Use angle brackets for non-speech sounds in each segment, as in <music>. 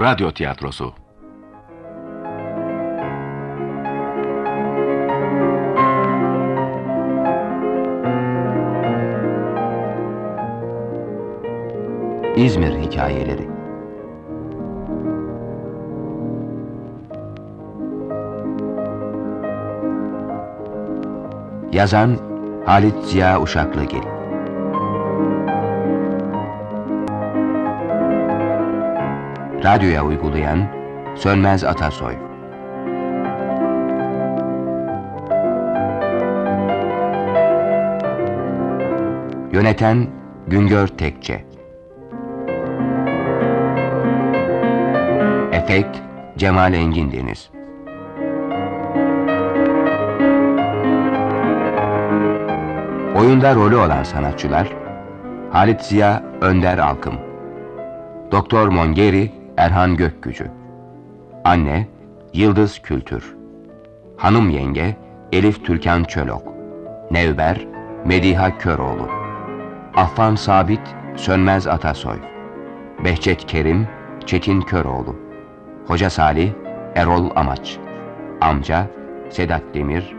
Radyo Tiyatrosu. İzmir Hikayeleri. Yazan Halit Ziya Uşaklıgil Radyoya uygulayan Sönmez Atasoy. Yöneten Güngör Tekçe. Efekt Cemal Engin Deniz. Oyunda rolü olan sanatçılar Halit Ziya Önder Alkım Doktor Mongeri Erhan Gökgücü Anne Yıldız Kültür. Hanım yenge Elif Türkan Çölok. Nevber Mediha Köroğlu. Affan Sabit Sönmez Atasoy. Behçet Kerim Çetin Köroğlu. Hoca Salih Erol Amaç. Amca Sedat Demir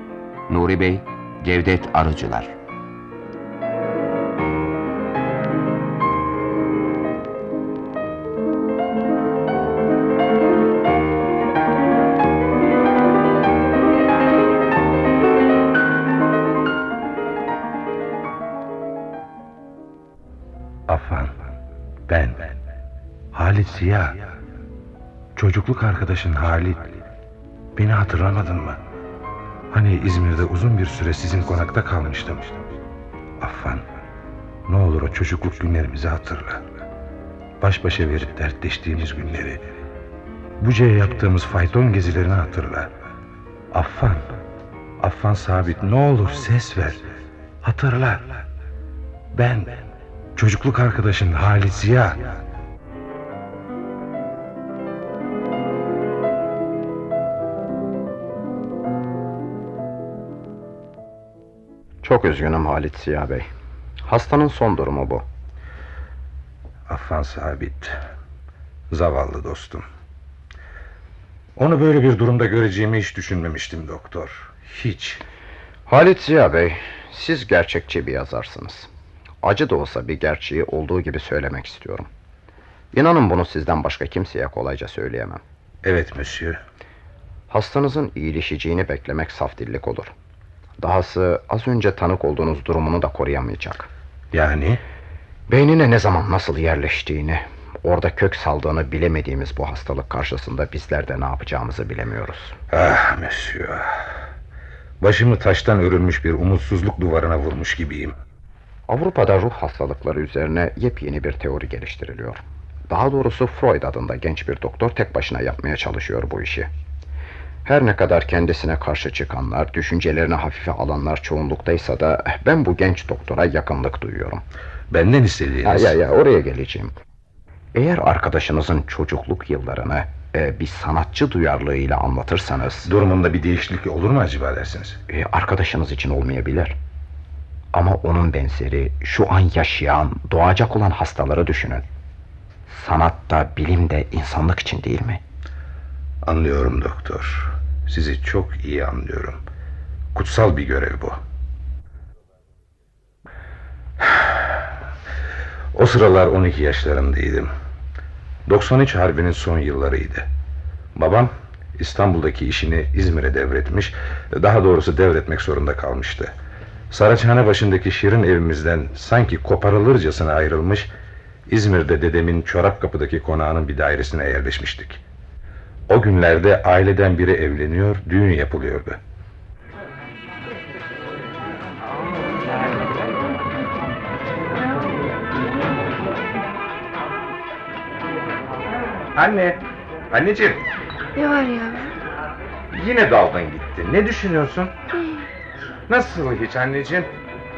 Nuri Bey Cevdet Arıcılar Çocukluk arkadaşın Halit. Beni hatırlamadın mı? Hani İzmir'de uzun bir süre sizin konakta kalmıştım. Affan, ne olur o çocukluk günlerimizi hatırla. Baş başa verip dertleştiğimiz günleri. Buca'ya yaptığımız fayton gezilerini hatırla. Affan, Affan Sabit ne olur ses ver. Hatırla. Ben, çocukluk arkadaşın Halit Ziya. Çok üzgünüm Halit Ziya Bey. Hastanın son durumu bu. Affan Sabit. Zavallı dostum. Onu böyle bir durumda göreceğimi hiç düşünmemiştim doktor. Hiç. Halit Ziya Bey, siz gerçekçi bir yazarsınız. Acı da olsa bir gerçeği olduğu gibi söylemek istiyorum. İnanın bunu sizden başka kimseye kolayca söyleyemem. Evet monsieur. Hastanızın iyileşeceğini beklemek saf dillik olur. Dahası az önce tanık olduğunuz durumunu da koruyamayacak. Yani? Beynine ne zaman nasıl yerleştiğini, orada kök saldığını bilemediğimiz bu hastalık karşısında bizler de ne yapacağımızı bilemiyoruz. Ah monsieur. Başımı taştan örülmüş bir umutsuzluk duvarına vurmuş gibiyim. Avrupa'da ruh hastalıkları üzerine yepyeni bir teori geliştiriliyor. Daha doğrusu Freud adında genç bir doktor tek başına yapmaya çalışıyor bu işi. Her ne kadar kendisine karşı çıkanlar, düşüncelerini hafife alanlar çoğunluktaysa da ben bu genç doktora yakınlık duyuyorum. Benden istediğiniz... Ya ya ya oraya geleceğim. Eğer arkadaşınızın çocukluk yıllarını e, bir sanatçı duyarlılığıyla anlatırsanız... Durumunda bir değişiklik olur mu acaba dersiniz? E, arkadaşınız için olmayabilir. Ama onun benzeri şu an yaşayan, doğacak olan hastaları düşünün. Sanat da, bilim de insanlık için değil mi? Anlıyorum doktor. Sizi çok iyi anlıyorum. Kutsal bir görev bu. <sighs> O sıralar 12 yaşlarındaydım. 93 Harbi'nin son yıllarıydı. Babam İstanbul'daki işini İzmir'e devretmiş, daha doğrusu devretmek zorunda kalmıştı. Saraçhane başındaki şirin evimizden sanki koparılırcasına ayrılmış, İzmir'de dedemin Çorapkapı'daki konağının bir dairesine yerleşmiştik. O günlerde aileden biri evleniyor, düğün yapılıyordu. Anne, anneciğim. Ne var yavrum? Yine daldın gitti. Ne düşünüyorsun? Nasıl hiç anneciğim?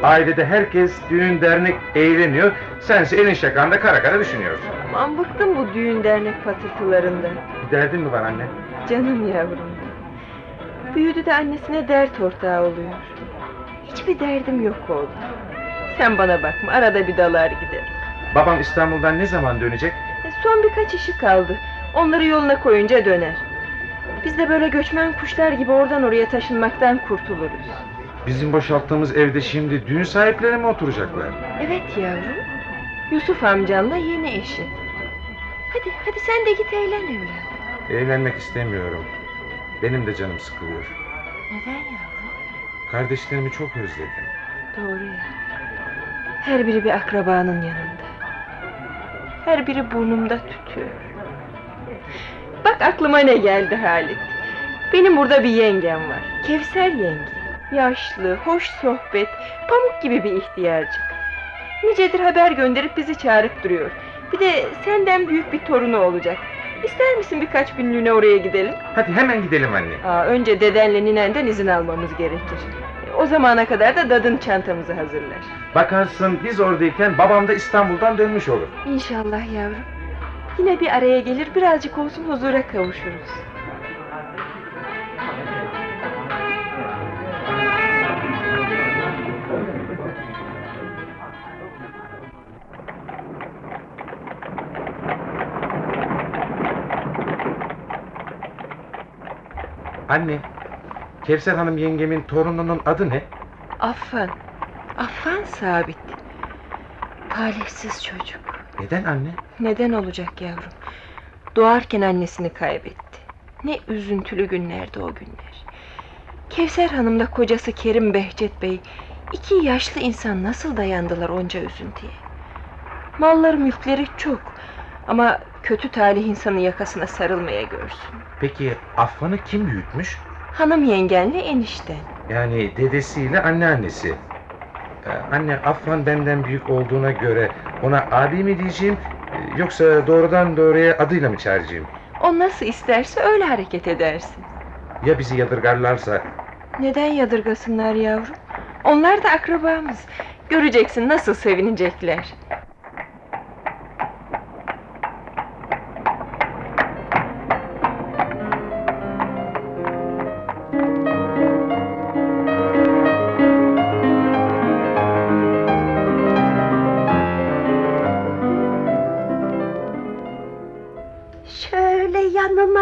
Ailede herkes düğün dernek eğleniyor. Sense elin şakanda kara kara düşünüyorsun. Aman bıktım bu düğün dernek patırtılarından. Bir derdin mi var anne? Canım yavrum. Büyüdü de annesine dert ortağı oluyor. Hiçbir derdim yok oldu. Sen bana bakma arada bir dalar gider. Babam İstanbul'dan ne zaman dönecek? E, Son birkaç işi kaldı. Onları yoluna koyunca döner. Biz de böyle göçmen kuşlar gibi oradan oraya taşınmaktan kurtuluruz. Bizim boşalttığımız evde şimdi düğün sahipleri mi oturacaklar? Evet yavrum. Yusuf amcanla yeni eşi. Hadi hadi sen de git eğlen evladım. Eğlenmek istemiyorum. Benim de canım sıkılıyor. Neden yavrum? Kardeşlerimi çok özledim. Doğru ya. Her biri bir akrabanın yanında. Her biri burnumda tütüyor. Bak aklıma ne geldi Halit. Benim burada bir yengem var. Kevser yenge. Yaşlı, hoş sohbet, pamuk gibi bir ihtiyarcık. Nicedir haber gönderip bizi çağırıp duruyor. Bir de senden büyük bir torunu olacak. İster misin birkaç günlüğüne oraya gidelim? Hadi hemen gidelim anne. Aa, önce dedenle ninenden izin almamız gerekir. O zamana kadar da dadın çantamızı hazırlar. Bakarsın biz oradayken babam da İstanbul'dan dönmüş olur. İnşallah yavrum. Yine bir araya gelir birazcık olsun huzura kavuşuruz. Anne, Kevser Hanım yengemin torununun adı ne? Affan. Affan sabit. Talihsiz çocuk. Neden anne? Neden olacak yavrum? Doğarken annesini kaybetti. Ne üzüntülü günlerdi o günler. Kevser Hanım'la kocası Kerim Behçet Bey... ...iki yaşlı insan nasıl dayandılar onca üzüntüye? Malları mülkleri çok... ...ama kötü talih insanı yakasına sarılmaya görsün. Peki Affan'ı kim büyütmüş? Hanım yengenle enişten. Yani dedesiyle anneannesi. Ee, anne Affan benden büyük olduğuna göre ona abi mi diyeceğim e, yoksa doğrudan doğruya adıyla mı çağıracağım? O nasıl isterse öyle hareket edersin. Ya bizi yadırgarlarsa? Neden yadırgasınlar yavrum? Onlar da akrabamız. Göreceksin nasıl sevinecekler.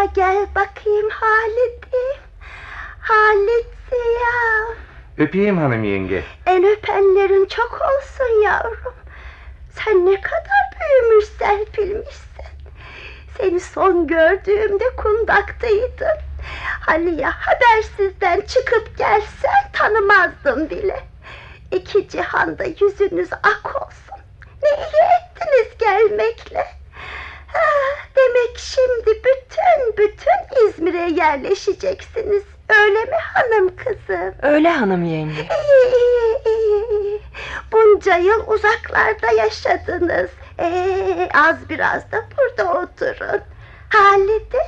Yanıma gel bakayım Halit'im. Halit Ziya. Öpeyim hanım yenge. El öpenlerin çok olsun yavrum. Sen ne kadar büyümüş serpilmişsin. Seni son gördüğümde kundaktaydın. Hani ya habersizden çıkıp gelsen tanımazdım bile. İki cihanda yüzünüz ak olsun. Ne iyi ettiniz gelmekle. Ah, Demek şimdi bütün bütün İzmir'e yerleşeceksiniz. Öyle mi hanım kızım? Öyle hanım yenge. İyi, iyi, iyi. Bunca yıl uzaklarda yaşadınız. Ee, az biraz da burada oturun. Halide,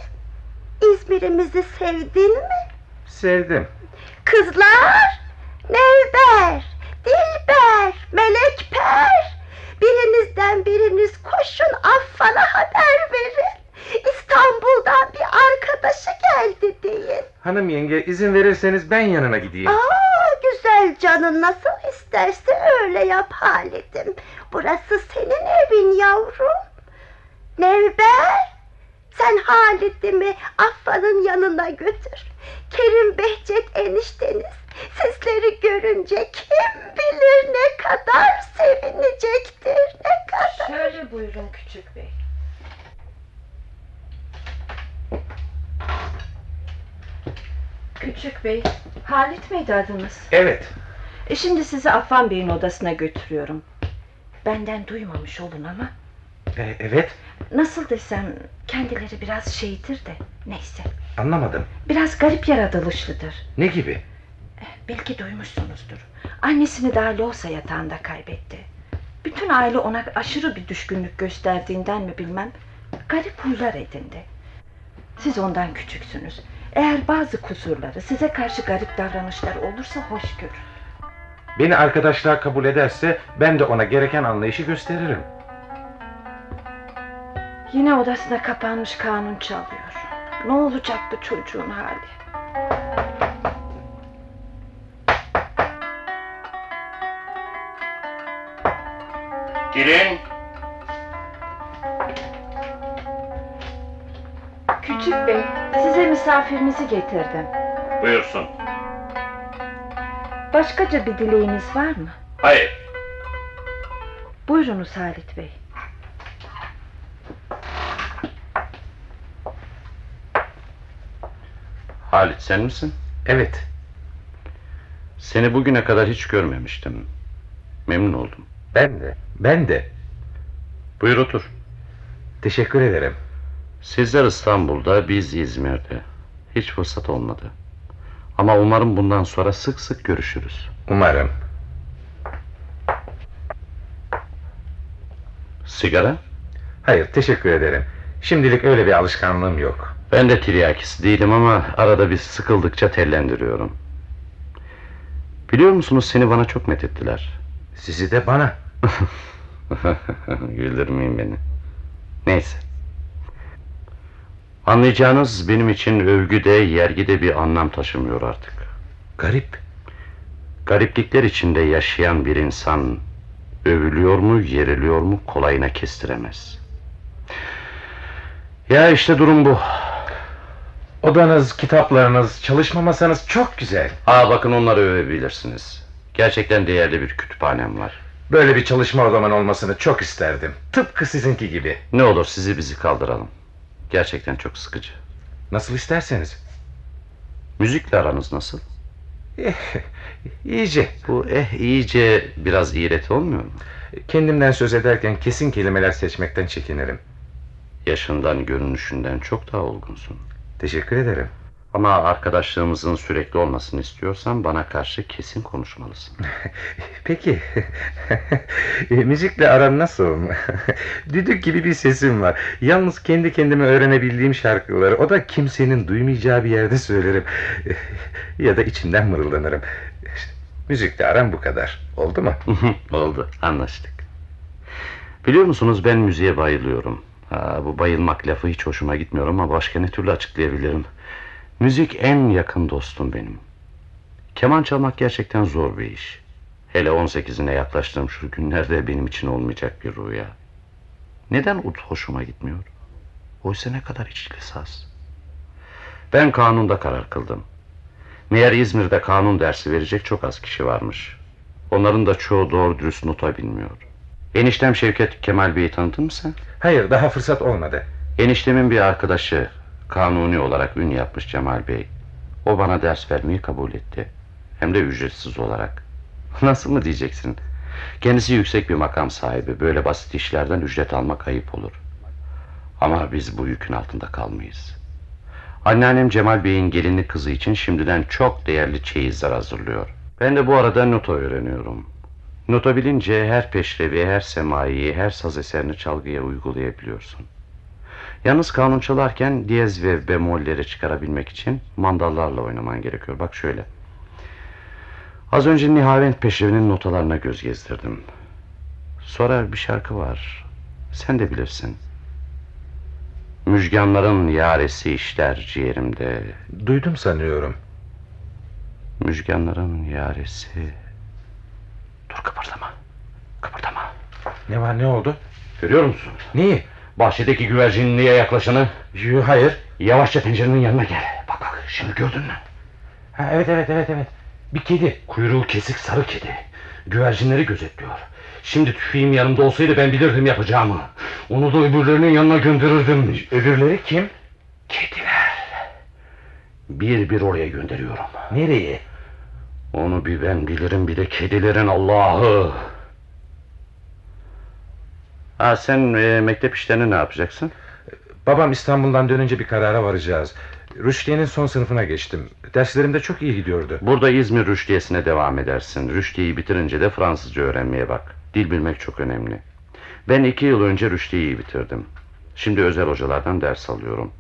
İzmir'imizi sevdin mi? Sevdim. Kızlar, Nevber, Dilber, Melekper. Birinizden biriniz koşun Affan'a haber verin. İstanbul'dan bir arkadaşı geldi deyin. Hanım yenge izin verirseniz ben yanına gideyim. Aa, güzel canın nasıl isterse öyle yap Halit'im. Burası senin evin yavrum. Nevber, sen Halit'imi Affan'ın yanına götür. Kerim Behçet enişteniz sizleri görünce kim bilir ne kadar sevinecektir, ne kadar. Şöyle buyurun küçük bey. Küçük bey, Halit miydi adınız? Evet. E şimdi sizi Affan Bey'in odasına götürüyorum. Benden duymamış olun ama. e, evet. Nasıl desem kendileri biraz şeydir de neyse. Anlamadım. Biraz garip yaratılışlıdır. Ne gibi? Belki duymuşsunuzdur. Annesini daha Loğusa yatağında kaybetti. Bütün aile ona aşırı bir düşkünlük gösterdiğinden mi bilmem garip huylar edindi. Siz ondan küçüksünüz. Eğer bazı kusurları size karşı garip davranışlar olursa hoş görün. Beni arkadaşlığa kabul ederse ben de ona gereken anlayışı gösteririm. Yine odasına kapanmış kanun çalıyor. Ne olacak bu çocuğun hali? Girin. Küçük bey, size misafirinizi getirdim. Buyursun. Başkaca bir dileğiniz var mı? Hayır. Buyurunuz Halit bey. Halit sen misin? Evet. Seni bugüne kadar hiç görmemiştim. Memnun oldum. Ben de. Ben de. Buyur otur. Teşekkür ederim. Sizler İstanbul'da, biz İzmir'de. Hiç fırsat olmadı. Ama umarım bundan sonra sık sık görüşürüz. Umarım. Sigara? Hayır teşekkür ederim. Şimdilik öyle bir alışkanlığım yok. Ben de tiryakisi değilim ama arada bir sıkıldıkça tellendiriyorum. Biliyor musunuz seni bana çok methettiler. Sizi de bana. <laughs> Güldürmeyin beni. Neyse. Anlayacağınız benim için övgü de yergi de bir anlam taşımıyor artık. Garip. Gariplikler içinde yaşayan bir insan övülüyor mu, yeriliyor mu kolayına kestiremez. Ya işte durum bu. Odanız, kitaplarınız, çalışma masanız çok güzel. Aa bakın onları övebilirsiniz. Gerçekten değerli bir kütüphanem var. Böyle bir çalışma odamın olmasını çok isterdim. Tıpkı sizinki gibi. Ne olur sizi bizi kaldıralım. Gerçekten çok sıkıcı. Nasıl isterseniz. Müzikle aranız nasıl? Eh, iyice. Bu eh iyice biraz iğreti olmuyor mu? Kendimden söz ederken kesin kelimeler seçmekten çekinirim. Yaşından, görünüşünden çok daha olgunsun. Teşekkür ederim. Ama arkadaşlığımızın sürekli olmasını istiyorsan bana karşı kesin konuşmalısın. <laughs> Peki. <laughs> E, Müzikle aran nasıl? <laughs> Düdük gibi bir sesim var. Yalnız kendi kendime öğrenebildiğim şarkıları o da kimsenin duymayacağı bir yerde söylerim. ya da içimden mırıldanırım. Müzikle aram bu kadar. Oldu mu? Oldu, anlaştık. Biliyor musunuz ben müziğe bayılıyorum. Ha, bu bayılmak lafı hiç hoşuma gitmiyor ama başka ne türlü açıklayabilirim. Müzik en yakın dostum benim. Keman çalmak gerçekten zor bir iş. Hele 18'ine yaklaştığım şu günlerde benim için olmayacak bir rüya. Neden ut hoşuma gitmiyor? Oysa ne kadar içli saz. Ben kanunda karar kıldım. Meğer İzmir'de kanun dersi verecek çok az kişi varmış. Onların da çoğu doğru dürüst nota bilmiyor. Eniştem Şevket Kemal Bey'i tanıdın mı sen? Hayır daha fırsat olmadı. Eniştemin bir arkadaşı kanuni olarak ün yapmış Cemal Bey. O bana ders vermeyi kabul etti. Hem de ücretsiz olarak. <laughs> Nasıl mı diyeceksin? Kendisi yüksek bir makam sahibi. Böyle basit işlerden ücret almak ayıp olur. Ama biz bu yükün altında kalmayız. Anneannem Cemal Bey'in gelinli kızı için şimdiden çok değerli çeyizler hazırlıyor. Ben de bu arada nota öğreniyorum. Nota bilince her peşrevi, her semaiyi, her saz eserini çalgıya uygulayabiliyorsun. Yalnız kanun çalarken diyez ve bemolleri çıkarabilmek için mandallarla oynaman gerekiyor. Bak şöyle. Az önce Nihavent Peşrevi'nin notalarına göz gezdirdim. Sonra bir şarkı var. Sen de bilirsin. Müjganların yaresi işler ciğerimde. Duydum sanıyorum. Müjganların yaresi. Dur kıpırdama. Kıpırdama. Ne var ne oldu? Görüyor musun? Neyi? Bahçedeki güvercinliğe yaklaşanı. Yo, hayır. Yavaşça pencerenin yanına gel. Bak bak şimdi gördün mü? Ha, evet evet evet evet. Bir kedi. Kuyruğu kesik sarı kedi. Güvercinleri gözetliyor. Şimdi tüfeğim yanımda olsaydı ben bilirdim yapacağımı. Onu da öbürlerinin yanına gönderirdim. Öbürleri kim? Kediler. Bir bir oraya gönderiyorum. Nereye? Onu bir ben bilirim bir de kedilerin Allah'ı. Ha sen e, mektep işlerini ne yapacaksın? Babam İstanbul'dan dönünce bir karara varacağız. Rüştiye'nin son sınıfına geçtim. Derslerimde çok iyi gidiyordu. Burada İzmir Rüştiyesi'ne devam edersin. Rüştiye'yi bitirince de Fransızca öğrenmeye bak. Dil bilmek çok önemli. Ben iki yıl önce Rüştiye'yi bitirdim. Şimdi özel hocalardan ders alıyorum.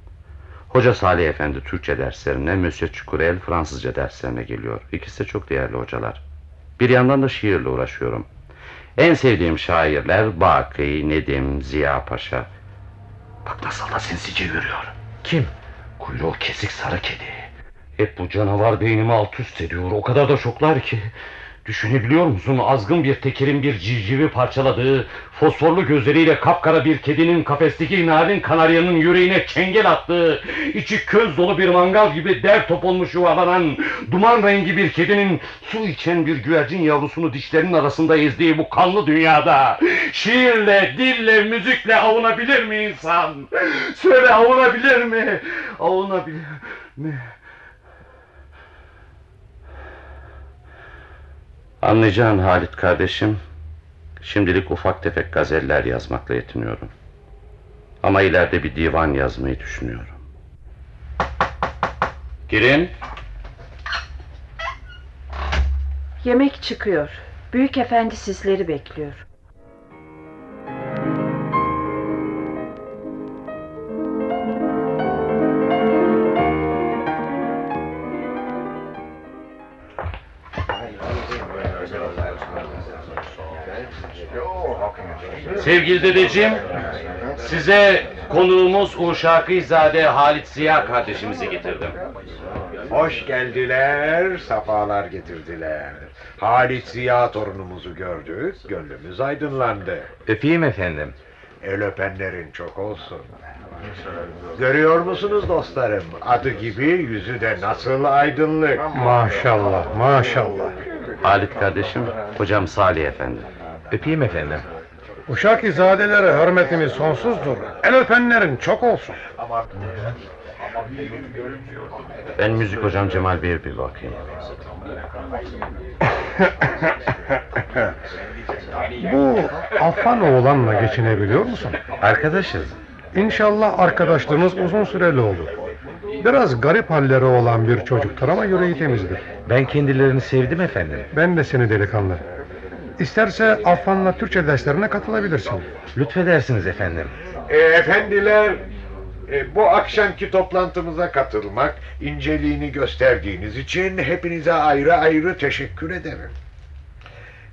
Hoca Salih Efendi Türkçe derslerine, Monsieur Çukurel Fransızca derslerine geliyor. İkisi de çok değerli hocalar. Bir yandan da şiirle uğraşıyorum. En sevdiğim şairler Baki, Nedim, Ziya Paşa. Bak nasıl da sinsice yürüyor. Kim? Kuyruğu kesik sarı kedi. Hep bu canavar beynimi alt üst ediyor. O kadar da şoklar ki. Düşünebiliyor musun azgın bir tekirin bir civcivi parçaladığı Fosforlu gözleriyle kapkara bir kedinin kafesteki narin kanaryanın yüreğine çengel attığı içi köz dolu bir mangal gibi der top olmuş yuvalanan Duman rengi bir kedinin su içen bir güvercin yavrusunu dişlerinin arasında ezdiği bu kanlı dünyada Şiirle, dille, müzikle avunabilir mi insan? Söyle avunabilir mi? Avunabilir mi? Anlayacağın Halit kardeşim, şimdilik ufak tefek gazeller yazmakla yetiniyorum. Ama ileride bir divan yazmayı düşünüyorum. Girin. Yemek çıkıyor. Büyük efendi sizleri bekliyor. Sevgili dedeciğim, size konuğumuz Uşakizade Halit Ziya kardeşimizi getirdim. Hoş geldiler, safalar getirdiler. Halit Ziya torunumuzu gördük, gönlümüz aydınlandı. Öpeyim efendim. El öpenlerin çok olsun. Görüyor musunuz dostlarım? Adı gibi yüzü de nasıl aydınlık. Maşallah, maşallah. Halit kardeşim, hocam Salih Efendi. Öpeyim efendim. Uşak izadelere hürmetimiz sonsuzdur. El öpenlerin çok olsun. Ben müzik hocam Cemal Bey'e bir bakayım. Bu Affan oğlanla geçinebiliyor musun? Arkadaşız. İnşallah arkadaşlığımız uzun süreli olur. Biraz garip halleri olan bir çocuktur ama yüreği temizdir. Ben kendilerini sevdim efendim. Ben de seni delikanlı. İsterse Affan'la Türkçe derslerine katılabilirsin. Lütfedersiniz efendim. E, efendiler, e, bu akşamki toplantımıza katılmak, inceliğini gösterdiğiniz için hepinize ayrı ayrı teşekkür ederim.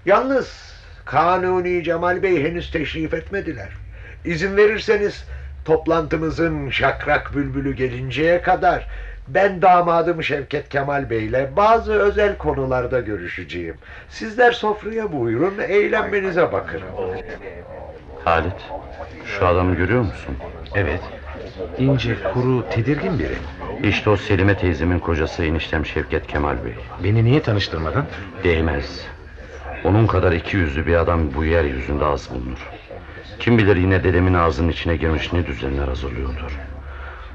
Yalnız Kanuni Cemal Bey henüz teşrif etmediler. İzin verirseniz toplantımızın şakrak bülbülü gelinceye kadar ben damadım Şevket Kemal Bey ile bazı özel konularda görüşeceğim. Sizler sofraya buyurun, eğlenmenize bakın. Halit, şu adamı görüyor musun? Evet. İnce, kuru, tedirgin biri. İşte o Selime teyzemin kocası eniştem Şevket Kemal Bey. Beni niye tanıştırmadın? Değmez. Onun kadar iki yüzlü bir adam bu yeryüzünde az bulunur. Kim bilir yine dedemin ağzının içine girmiş ne düzenler hazırlıyordur.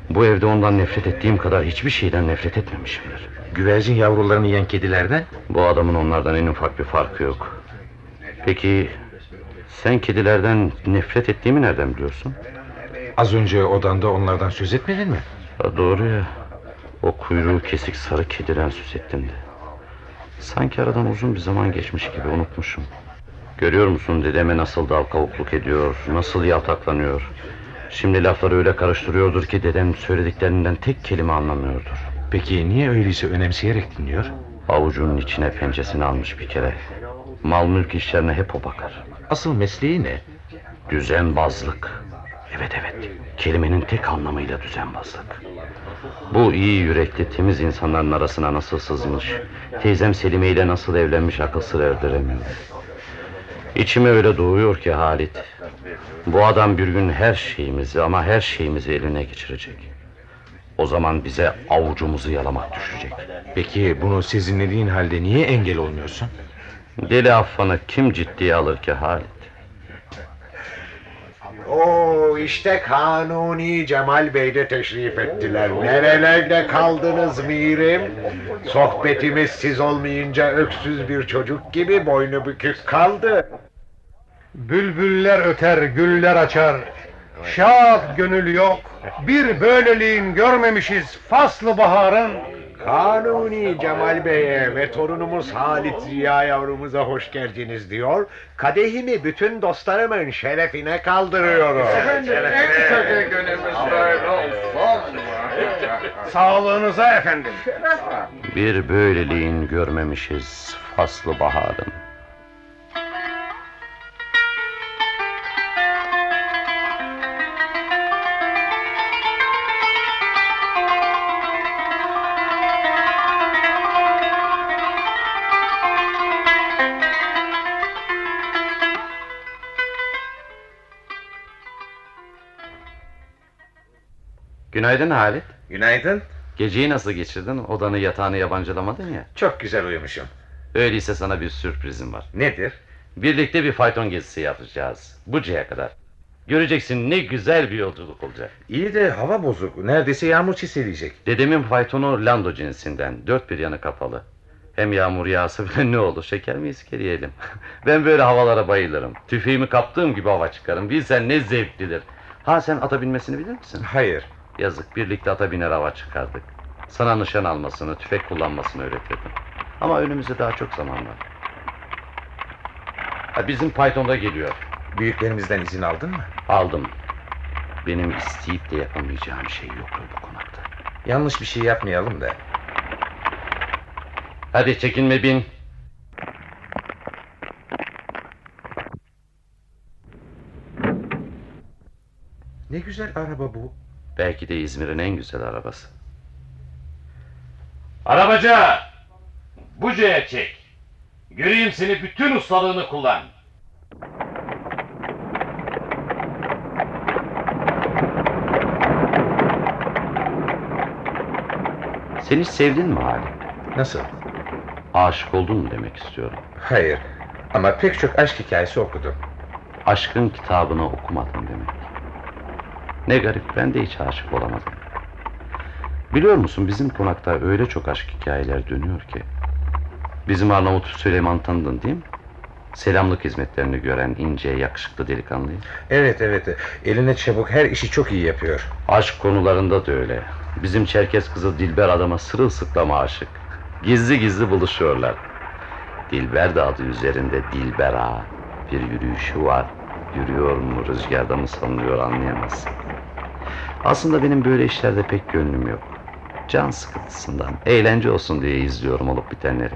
Bu evde ondan nefret ettiğim kadar hiçbir şeyden nefret etmemişimdir. Güvercin yavrularını yiyen kedilerden? Bu adamın onlardan en ufak bir farkı yok. Peki sen kedilerden nefret ettiğimi nereden biliyorsun? Az önce odanda onlardan söz etmedin mi? Ha, doğru ya. O kuyruğu kesik sarı kediden söz ettin de. Sanki aradan uzun bir zaman geçmiş gibi unutmuşum. Görüyor musun dedeme nasıl dal kavukluk ediyor, nasıl yaltaklanıyor. Şimdi lafları öyle karıştırıyordur ki dedem söylediklerinden tek kelime anlamıyordur. Peki niye öyleyse önemseyerek dinliyor? Avucunun içine pençesini almış bir kere. Mal mülk işlerine hep o bakar. Asıl mesleği ne? Düzenbazlık. Evet evet. Kelimenin tek anlamıyla düzenbazlık. Bu iyi yürekli temiz insanların arasına nasıl sızmış, teyzem Selime ile nasıl evlenmiş akıl sır erdiremiyor. İçime öyle doğuyor ki Halit. Bu adam bir gün her şeyimizi ama her şeyimizi eline geçirecek. O zaman bize avucumuzu yalamak düşecek. Peki bunu sezinlediğin halde niye engel olmuyorsun? Deli affanı kim ciddiye alır ki Halit? Oo işte Kanuni Cemal Bey de teşrif ettiler. Nerelerde kaldınız mirim? Sohbetimiz siz olmayınca öksüz bir çocuk gibi boynu bükük kaldı. Bülbüller öter, güller açar. Şad gönül yok. Bir böyleliğin görmemişiz faslı baharın. Kanuni Cemal Bey'e ve torunumuz Halit Ziya yavrumuza hoş geldiniz diyor. Kadehimi bütün dostlarımın şerefine kaldırıyorum. Sağlığınıza efendim. Bir böyleliğin görmemişiz faslı baharın. Günaydın Halit. Günaydın. Geceyi nasıl geçirdin? Odanı yatağını yabancılamadın ya. Çok güzel uyumuşum. Öyleyse sana bir sürprizim var. Nedir? Birlikte bir fayton gezisi yapacağız. Buca'ya kadar. Göreceksin ne güzel bir yolculuk olacak. İyi de hava bozuk. Neredeyse yağmur çiseleyecek. Dedemin faytonu Lando cinsinden. Dört bir yanı kapalı. Hem yağmur yağsa bile ne olur şeker mi iskeleyelim. <laughs> ben böyle havalara bayılırım. Tüfeğimi kaptığım gibi hava çıkarım. Bilsen ne zevklidir. Ha sen ata binmesini bilir misin? Hayır. Yazık birlikte ata biner hava çıkardık. Sana nişan almasını, tüfek kullanmasını öğretirdim. Ama önümüzde daha çok zaman var. Ha, bizim faytonda geliyor. Büyüklerimizden izin aldın mı? Aldım. Benim isteyip de yapamayacağım şey yoktur bu konakta. Yanlış bir şey yapmayalım da. Hadi çekinme bin. Ne güzel araba bu. Belki de İzmir'in en güzel arabası. Arabacı! Buca'ya çek. Göreyim seni bütün ustalığını kullan. Sen hiç sevdin mi Halim? Nasıl? Aşık oldun mu demek istiyorum. Hayır. Ama pek çok aşk hikayesi okudum. Aşkın kitabını okumadın demek. Ne garip ben de hiç aşık olamadım. Biliyor musun bizim konakta öyle çok aşk hikayeler dönüyor ki. Bizim Arnavut Süleyman tanıdın değil mi? Selamlık hizmetlerini gören ince yakışıklı delikanlıyı. Evet evet. Eline çabuk her işi çok iyi yapıyor. Aşk konularında da öyle. Bizim Çerkes kızı Dilber adama sırılsıklama aşık. Gizli gizli buluşuyorlar. Dilber de adı üzerinde Dilber ağa. Bir yürüyüşü var. Yürüyor mu rüzgarda mı salınıyor anlayamazsın. Aslında benim böyle işlerde pek gönlüm yok. Can sıkıntısından, eğlence olsun diye izliyorum olup bitenleri.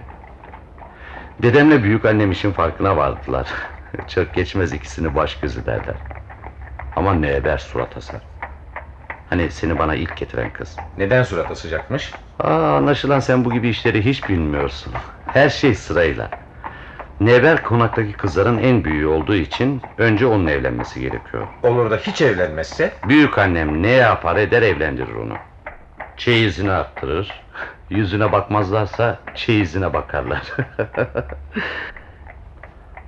Dedemle büyük annem işin farkına vardılar. <laughs> Çok geçmez ikisini baş gözü derler. Ama ne eder surat asar. Hani seni bana ilk getiren kız. Neden surat asacakmış? Aa, anlaşılan sen bu gibi işleri hiç bilmiyorsun. Her şey sırayla. Neber konaktaki kızların en büyüğü olduğu için önce onun evlenmesi gerekiyor. Olur da hiç evlenmezse? Büyük annem ne yapar eder evlendirir onu. Çeyizini arttırır. Yüzüne bakmazlarsa çeyizine bakarlar. <laughs>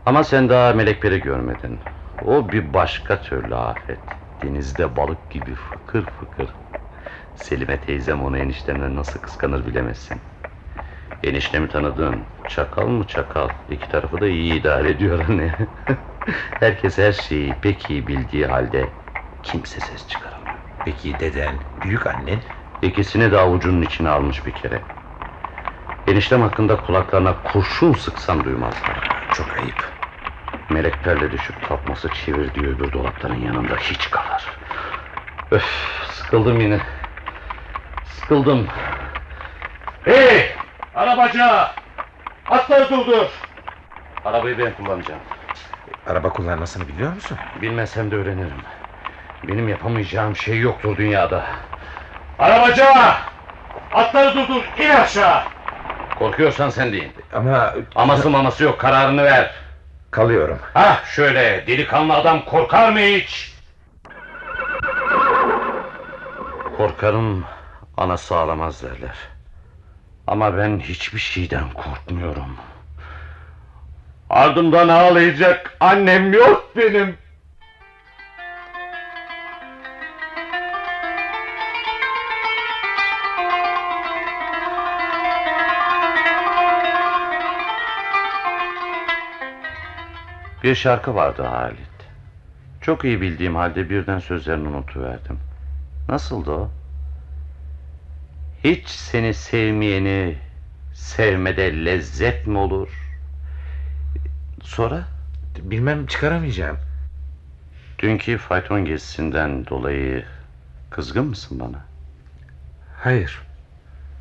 Ama sen daha melekleri görmedin. O bir başka türlü afet. Denizde balık gibi fıkır fıkır. Selime teyzem onu eniştemden nasıl kıskanır bilemezsin. Eniştemi tanıdın. Çakal mı çakal? İki tarafı da iyi idare ediyor anne. <laughs> Herkes her şeyi pek iyi bildiği halde kimse ses çıkaramıyor. Peki deden, büyük annen? İkisini de avucunun içine almış bir kere. Eniştem hakkında kulaklarına kurşun sıksan duymazlar. Çok ayıp. Meleklerle düşüp tapması çevirdiği öbür dolapların yanında hiç kalır. Öf, sıkıldım yine. Sıkıldım. Hey! Arabacı! Atları durdur! Arabayı ben kullanacağım. Araba kullanmasını biliyor musun? Bilmesem de öğrenirim. Benim yapamayacağım şey yoktur dünyada. Arabacı! Atları durdur, in aşağı! Korkuyorsan sen deyin. Ama Aması maması yok kararını ver. kalıyorum. Hah şöyle, delikanlı adam korkar mı hiç? Korkarım anası ağlamaz derler. Ama ben hiçbir şeyden korkmuyorum. Ardımdan ağlayacak annem yok benim. Bir şarkı vardı Halit. Çok iyi bildiğim halde birden sözlerini unutuverdim. Nasıldı o? Hiç seni sevmeyeni sevmede lezzet mi olur? Sonra? Bilmem çıkaramayacağım. Dünkü fayton gezisinden dolayı kızgın mısın bana? Hayır.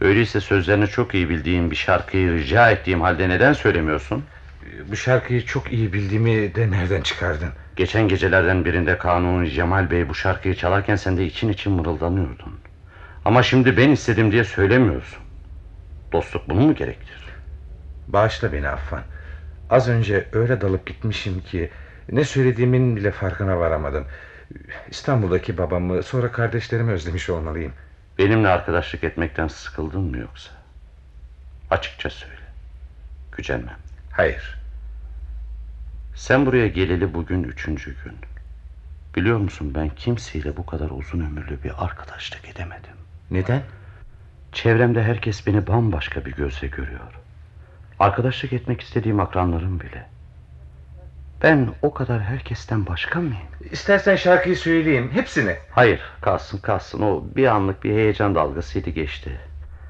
Öyleyse sözlerini çok iyi bildiğim bir şarkıyı rica ettiğim halde neden söylemiyorsun? Bu şarkıyı çok iyi bildiğimi de nereden çıkardın? Geçen gecelerden birinde Kanuni Cemal Bey bu şarkıyı çalarken sen de için için mırıldanıyordun. Ama şimdi ben istedim diye söylemiyorsun. Dostluk bunu mu gerektirir? Bağışla beni Affan. Az önce öyle dalıp gitmişim ki... ...ne söylediğimin bile farkına varamadım. İstanbul'daki babamı sonra kardeşlerimi özlemiş olmalıyım. Benimle arkadaşlık etmekten sıkıldın mı yoksa? Açıkça söyle. Gücenmem. Hayır. Sen buraya geleli bugün üçüncü gün. Biliyor musun ben kimseyle bu kadar uzun ömürlü bir arkadaşlık edemedim. Neden? Çevremde herkes beni bambaşka bir gözle görüyor. Arkadaşlık etmek istediğim akranlarım bile. Ben o kadar herkesten başka mıyım? İstersen şarkıyı söyleyeyim. Hepsini. Hayır kalsın kalsın o bir anlık bir heyecan dalgasıydı geçti.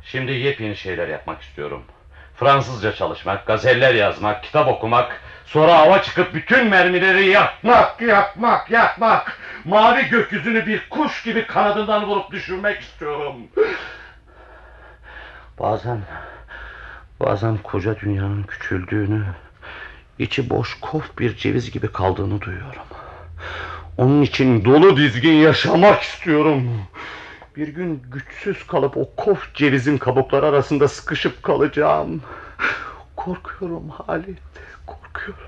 Şimdi yepyeni şeyler yapmak istiyorum. Fransızca çalışmak, gazeller yazmak, kitap okumak, sonra hava çıkıp bütün mermileri yakmak, yakmak, yakmak. Mavi gökyüzünü bir kuş gibi kanadından vurup düşürmek istiyorum. Bazen, bazen koca dünyanın küçüldüğünü, içi boş kof bir ceviz gibi kaldığını duyuyorum. Onun için dolu dizgin yaşamak istiyorum. Bir gün güçsüz kalıp o kof cevizin kabukları arasında sıkışıp kalacağım. Korkuyorum Halit, korkuyorum.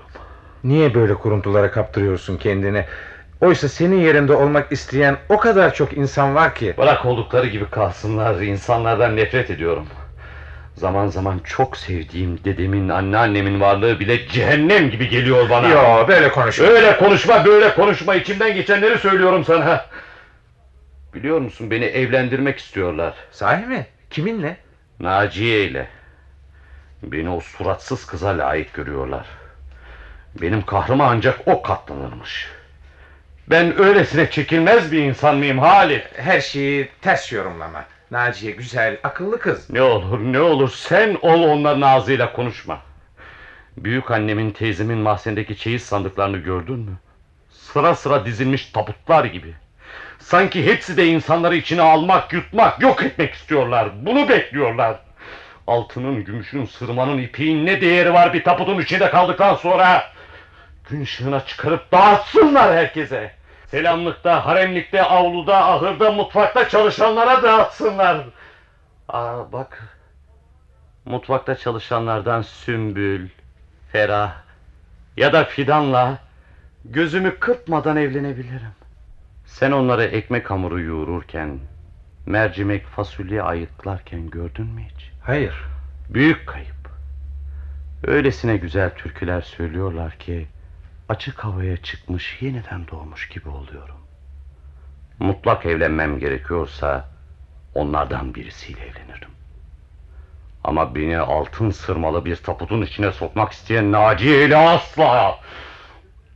Niye böyle kuruntulara kaptırıyorsun kendini? Oysa senin yerinde olmak isteyen o kadar çok insan var ki. Bırak oldukları gibi kalsınlar, insanlardan nefret ediyorum. Zaman zaman çok sevdiğim dedemin, anneannemin varlığı bile cehennem gibi geliyor bana. Yo böyle konuşma. Öyle konuşma, böyle konuşma. İçimden geçenleri söylüyorum sana. Biliyor musun beni evlendirmek istiyorlar. Sahi mi? Kiminle? Naciye ile. Beni o suratsız kıza layık görüyorlar. Benim kahrıma ancak o katlanırmış. Ben öylesine çekilmez bir insan mıyım Halit? Her şeyi ters yorumlama. Naciye güzel, akıllı kız. Ne olur ne olur sen ol onların ağzıyla konuşma. Büyük annemin teyzemin mahzendeki çeyiz sandıklarını gördün mü? Sıra sıra dizilmiş tabutlar gibi. Sanki hepsi de insanları içine almak, yutmak, yok etmek istiyorlar. Bunu bekliyorlar. Altının, gümüşün, sırmanın, ipiğin ne değeri var bir tabutun içinde kaldıktan sonra? Gün ışığına çıkarıp dağıtsınlar herkese. Selamlıkta, haremlikte, avluda, ahırda, mutfakta çalışanlara dağıtsınlar. Aa bak. Mutfakta çalışanlardan Sümbül, Ferah ya da Fidan'la gözümü kırpmadan evlenebilirim. Sen onları ekmek hamuru yoğururken, mercimek fasulye ayıklarken gördün mü hiç? Hayır. Büyük kayıp. Öylesine güzel türküler söylüyorlar ki açık havaya çıkmış yeniden doğmuş gibi oluyorum. Mutlak evlenmem gerekiyorsa onlardan birisiyle evlenirim. Ama beni altın sırmalı bir taputun içine sokmak isteyen Naciye ile asla.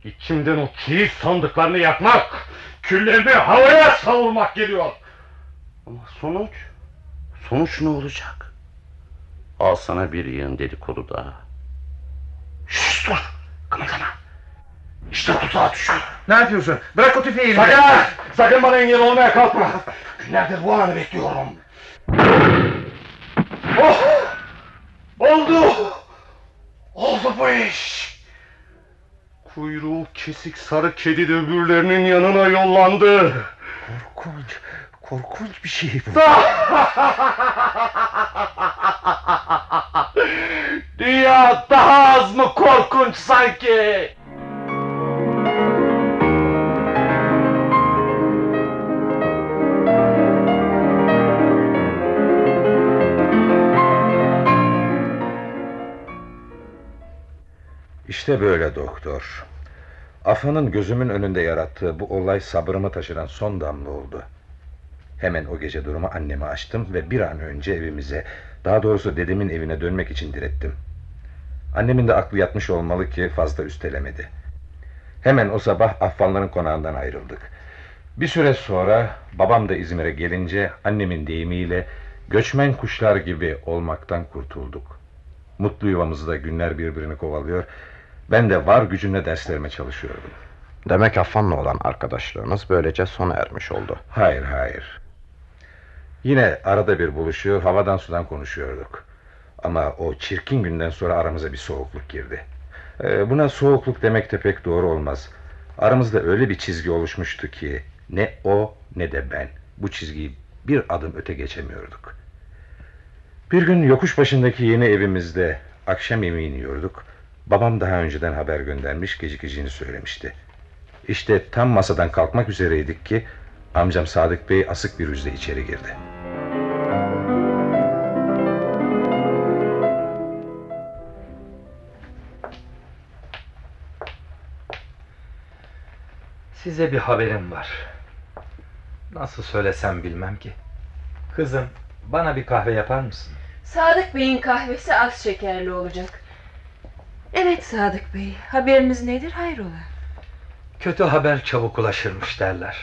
İçimden o çiğ sandıklarını yakmak, küllerini havaya savurmak geliyor. Ama sonuç, sonuç ne olacak? Al sana bir yığın dedikodu daha. Şşş dur, kımıldama. İşte tuzağa düşüyor. Ne yapıyorsun? Bırak o tüfeği. Sakın! Sakın bana engel olmaya kalkma. Günlerdir bu anı bekliyorum. Oh! Oldu! Oldu bu iş. Kuyruğu kesik sarı kedi de öbürlerinin yanına yollandı. Korkunç. Korkunç bir şey bu. <laughs> Dünya daha az mı korkunç sanki? İşte böyle doktor. Afanın gözümün önünde yarattığı bu olay sabrımı taşıran son damla oldu. Hemen o gece durumu anneme açtım ve bir an önce evimize, daha doğrusu dedemin evine dönmek için direttim. Annemin de aklı yatmış olmalı ki fazla üstelemedi. Hemen o sabah Affanların konağından ayrıldık. Bir süre sonra babam da İzmir'e gelince annemin deyimiyle göçmen kuşlar gibi olmaktan kurtulduk. Mutlu yuvamızda günler birbirini kovalıyor. Ben de var gücümle derslerime çalışıyordum. Demek Affan'la olan arkadaşlığınız böylece sona ermiş oldu. Hayır hayır. Yine arada bir buluşuyor havadan sudan konuşuyorduk. Ama o çirkin günden sonra aramıza bir soğukluk girdi. Ee, buna soğukluk demek de pek doğru olmaz. Aramızda öyle bir çizgi oluşmuştu ki ne o ne de ben bu çizgiyi bir adım öte geçemiyorduk. Bir gün yokuş başındaki yeni evimizde akşam yemeğini yiyorduk. Babam daha önceden haber göndermiş gecikeceğini söylemişti. İşte tam masadan kalkmak üzereydik ki amcam Sadık Bey asık bir yüzle içeri girdi. Size bir haberim var. Nasıl söylesem bilmem ki. Kızım, bana bir kahve yapar mısın? Sadık Bey'in kahvesi az şekerli olacak. Evet Sadık Bey, haberiniz nedir hayrola? Kötü haber çabuk ulaşırmış derler.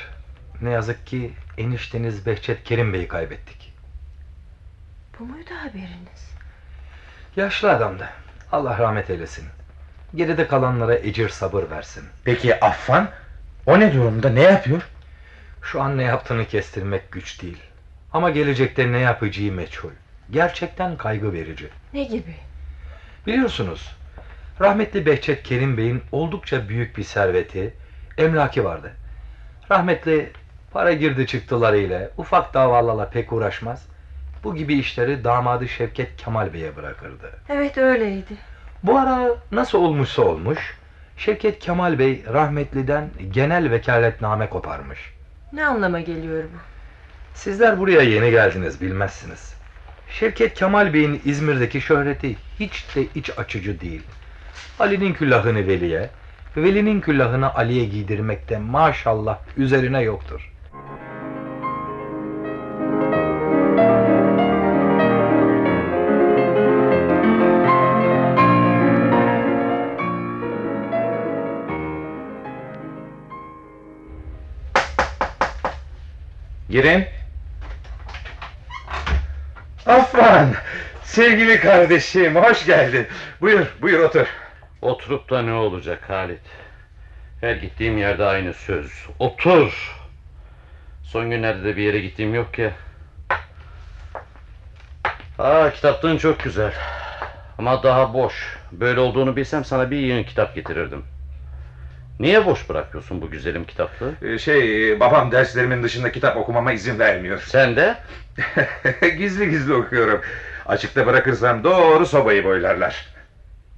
Ne yazık ki enişteniz Behçet Kerim Bey'i kaybettik. Bu muydu haberiniz? Yaşlı adamdı. Allah rahmet eylesin. Geride kalanlara ecir sabır versin. Peki Affan? O ne durumda? Ne yapıyor? Şu an ne yaptığını kestirmek güç değil. Ama gelecekte ne yapacağı meçhul. Gerçekten kaygı verici. Ne gibi? Biliyorsunuz, rahmetli Behçet Kerim Bey'in oldukça büyük bir serveti, emlaki vardı. Rahmetli para girdi çıktılarıyla, ufak davalarla pek uğraşmaz. Bu gibi işleri damadı Şevket Kemal Bey'e bırakırdı. Evet öyleydi. Bu ara nasıl olmuşsa olmuş, Şevket Kemal Bey rahmetliden genel vekaletname koparmış. Ne anlama geliyor bu? Sizler buraya yeni geldiniz bilmezsiniz. Şevket Kemal Bey'in İzmir'deki şöhreti hiç de iç açıcı değil. Ali'nin küllahını Veli'ye, Veli'nin küllahını Ali'ye giydirmekte maşallah üzerine yoktur. Girin. Affan! Sevgili kardeşim, hoş geldin. Buyur, buyur otur. Oturup da ne olacak Halit? Her gittiğim yerde aynı söz. Otur. Son günlerde de bir yere gittiğim yok ki. Aa kitaplığın çok güzel. Ama daha boş. Böyle olduğunu bilsem sana bir yığın kitap getirirdim. Niye boş bırakıyorsun bu güzelim kitaplığı? Ee, Şey, babam derslerimin dışında kitap okumama izin vermiyor. Sen de? <laughs> gizli gizli okuyorum. Açıkta bırakırsam doğru sobayı boylarlar.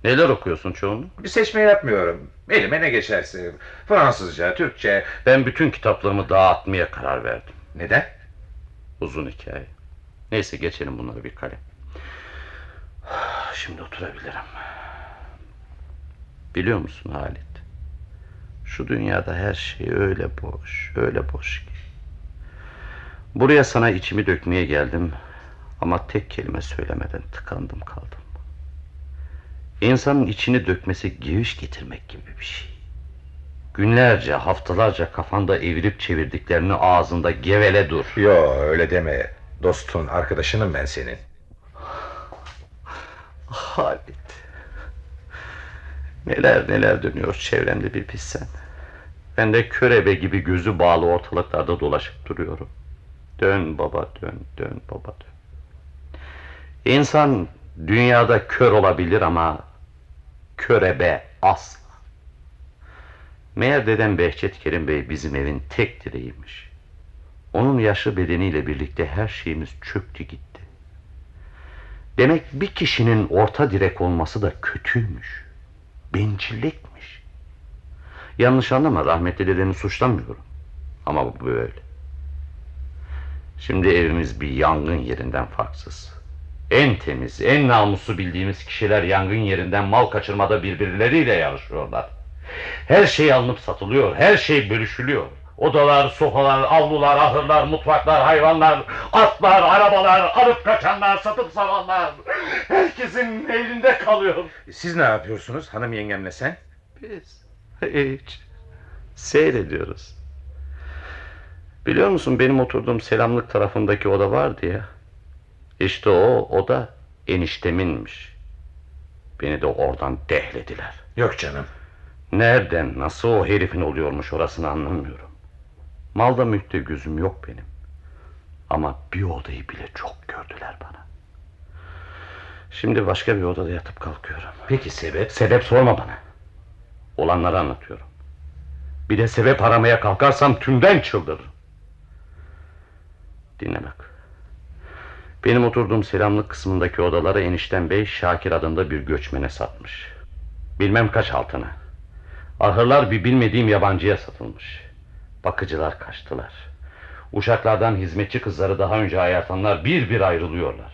Neler okuyorsun çoğunu? Bir seçme yapmıyorum. Elime ne geçerse. Fransızca, Türkçe. Ben bütün kitaplığımı dağıtmaya karar verdim. Neden? Uzun hikaye. Neyse geçelim bunları bir kalem. <sighs> Şimdi oturabilirim. Biliyor musun Halit? Şu dünyada her şey öyle boş, öyle boş ki. Buraya sana içimi dökmeye geldim ama tek kelime söylemeden tıkandım kaldım. İnsanın içini dökmesi geviş getirmek gibi bir şey. Günlerce, haftalarca kafanda evirip çevirdiklerini ağzında gevele dur. Yo öyle deme. Dostun, arkadaşınım ben senin. Halit. Neler neler dönüyor çevremde bir bilsen. Ben de körebe gibi gözü bağlı ortalıklarda dolaşıp duruyorum. Dön baba dön, dön baba dön. İnsan dünyada kör olabilir ama körebe asla. Meğer dedem Behçet Kerim Bey bizim evin tek direğiymiş. Onun yaşlı bedeniyle birlikte her şeyimiz çöktü gitti. Demek bir kişinin orta direk olması da kötüymüş. Bencillikmiş. Yanlış anlama rahmetli dedemi suçlamıyorum. Ama bu böyle. Şimdi evimiz bir yangın yerinden farksız. En temiz, en namuslu bildiğimiz kişiler yangın yerinden mal kaçırmada birbirleriyle yarışıyorlar. Her şey alınıp satılıyor, her şey bölüşülüyor. Odalar, sofalar, avlular, ahırlar, mutfaklar, hayvanlar, atlar, arabalar, alıp kaçanlar, satıp saranlar. Herkesin elinde kalıyor. Siz ne yapıyorsunuz hanım yengemle sen? Biz hiç seyrediyoruz. Biliyor musun benim oturduğum selamlık tarafındaki oda vardı ya. İşte o oda enişteminmiş. Beni de oradan dehlediler. Yok canım. Nereden nasıl o herifin oluyormuş orasını anlamıyorum. Malda mülkte gözüm yok benim. Ama bir odayı bile çok gördüler bana. Şimdi başka bir odada yatıp kalkıyorum. Peki sebep? Sebep sorma bana. Olanları anlatıyorum. Bir de sebep aramaya kalkarsam tümden çıldırırım. Dinle bak. Benim oturduğum selamlık kısmındaki odaları enişten bey Şakir adında bir göçmene satmış. Bilmem kaç altına. Ahırlar bir bilmediğim yabancıya satılmış. Bakıcılar kaçtılar. Uşaklardan hizmetçi kızları daha önce hayartanlar bir bir ayrılıyorlar.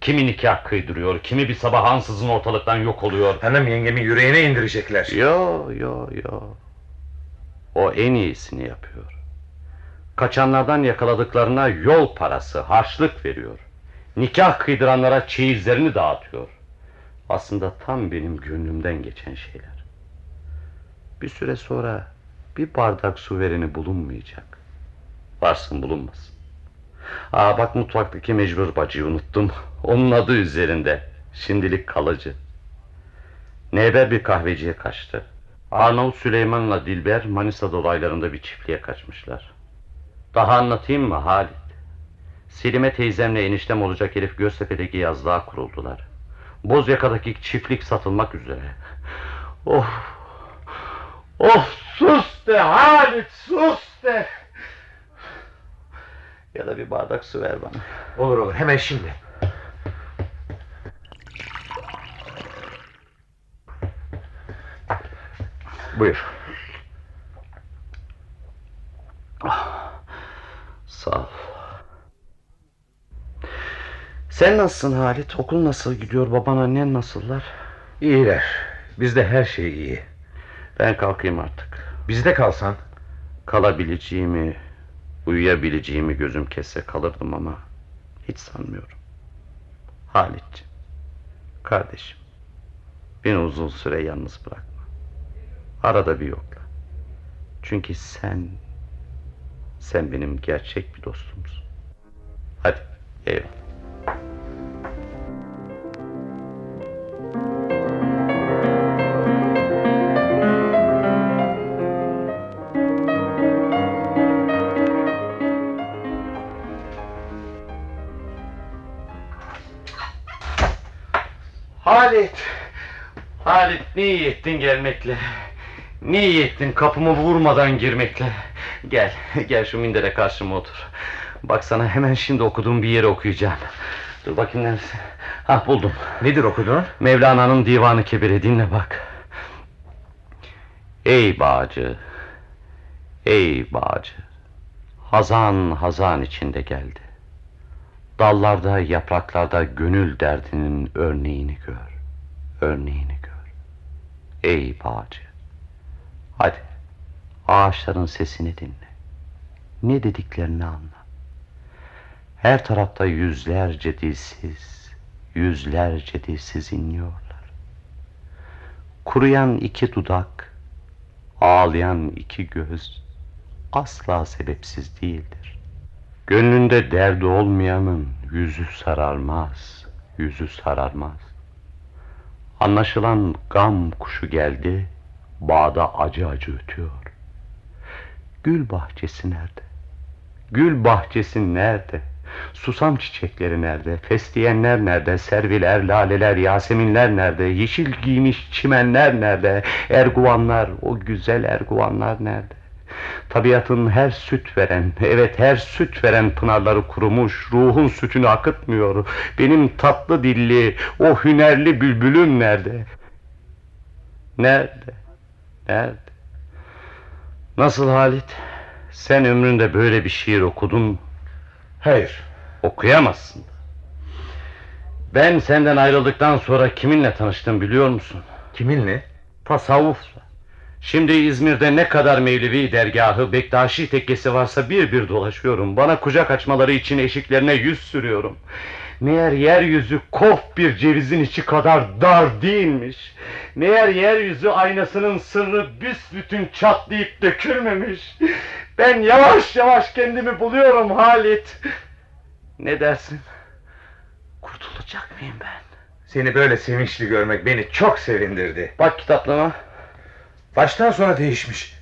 Kimi nikah kıydırıyor, kimi bir sabah ansızın ortalıktan yok oluyor. Hanım yengemi yüreğine indirecekler. Yo yo yo. O en iyisini yapıyor. Kaçanlardan yakaladıklarına yol parası, harçlık veriyor. Nikah kıydıranlara çeyizlerini dağıtıyor. Aslında tam benim gönlümden geçen şeyler. Bir süre sonra bir bardak su vereni bulunmayacak. Varsın bulunmasın. Aa bak mutfaktaki mecbur bacıyı unuttum. <laughs> Onun adı üzerinde. Şimdilik kalıcı. Neber bir kahveciye kaçtı. Arnavut Süleyman'la Dilber Manisa dolaylarında bir çiftliğe kaçmışlar. Daha anlatayım mı Halit? Selime teyzemle eniştem olacak herif Göztepe'deki yazlığa kuruldular. Bozyaka'daki çiftlik satılmak üzere. Of! Of sus de Halit sus de! Ya da bir bardak su ver bana. Olur olur hemen şimdi. Buyur. Sağ ol. Sen nasılsın Halit? Okul nasıl gidiyor? Baban annen nasıllar? İyiler. Bizde her şey iyi. Ben kalkayım artık. Bizde kalsan. Kalabileceğimi, uyuyabileceğimi gözüm kesse kalırdım ama hiç sanmıyorum. Halit'ciğim, kardeşim, beni uzun süre yalnız bırakma. Arada bir yokla. Çünkü sen, sen benim gerçek bir dostumsun. Hadi, eyvallah. Halit! Halit ne iyi ettin gelmekle. Ne iyi ettin kapımı vurmadan girmekle. Gel, <laughs> gel şu mindere karşıma otur. Bak sana hemen şimdi okuduğum bir yeri okuyacağım. Dur bakayım neresi. Ha buldum. Nedir okuduğun? Mevlana'nın Divanı Kebir'i dinle bak. Ey bağcı, ey bağcı, hazan hazan içinde geldi. Dallarda, yapraklarda gönül derdinin örneğini gör, örneğini gör. Ey bağcı, hadi ağaçların sesini dinle. Ne dediklerini anla. Her tarafta yüzlerce dilsiz, yüzlerce dilsiz inliyorlar. Kuruyan iki dudak, ağlayan iki göz asla sebepsiz değildir. Gönlünde derdi olmayanın yüzü sararmaz, yüzü sararmaz. Anlaşılan gam kuşu geldi, bağda acı acı ötüyor. Gül bahçesi nerede? Gül bahçesi nerede? Susam çiçekleri nerede? Fesleğenler nerede? Serviler, laleler, yaseminler nerede? Yeşil giymiş çimenler nerede? Erguvanlar, o güzel erguvanlar nerede? Tabiatın her süt veren, evet her süt veren pınarları kurumuş, ruhun sütünü akıtmıyor. Benim tatlı dilli, o hünerli bülbülüm nerede? Nerede? Nerede? Nasıl Halit? Sen ömründe böyle bir şiir okudun Hayır. Okuyamazsın. Ben senden ayrıldıktan sonra kiminle tanıştım biliyor musun? Kiminle? Tasavvufla. Şimdi İzmir'de ne kadar Mevlevi dergahı, Bektaşi tekkesi varsa bir bir dolaşıyorum. Bana kucak açmaları için eşiklerine yüz sürüyorum. Meğer yeryüzü kof bir cevizin içi kadar dar değilmiş. Meğer yeryüzü aynasının sırrı büsbütün çatlayıp dökülmemiş. Ben yavaş yavaş kendimi buluyorum Halit. Ne dersin? Kurtulacak mıyım ben? Seni böyle sevinçli görmek beni çok sevindirdi. Bak kitaplama. Baştan sona değişmiş.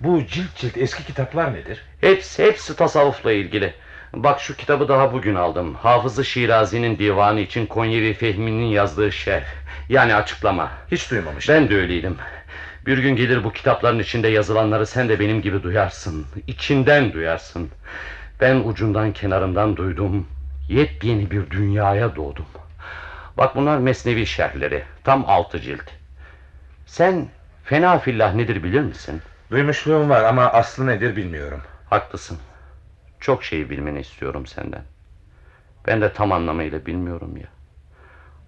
Bu cilt cilt eski kitaplar nedir? Hepsi, hepsi tasavvufla ilgili. Bak şu kitabı daha bugün aldım. Hafızı Şirazi'nin divanı için Konyevi Fehmi'nin yazdığı şerh. Yani açıklama. Hiç duymamıştım. Ben de öyleydim. Bir gün gelir bu kitapların içinde yazılanları sen de benim gibi duyarsın. İçinden duyarsın. Ben ucundan kenarından duydum. Yepyeni bir dünyaya doğdum. Bak bunlar mesnevi şerhleri. Tam altı cilt. Sen Fena fillah nedir bilir misin? Duymuşluğum var ama aslı nedir bilmiyorum. Haklısın. Çok şeyi bilmeni istiyorum senden. Ben de tam anlamıyla bilmiyorum ya.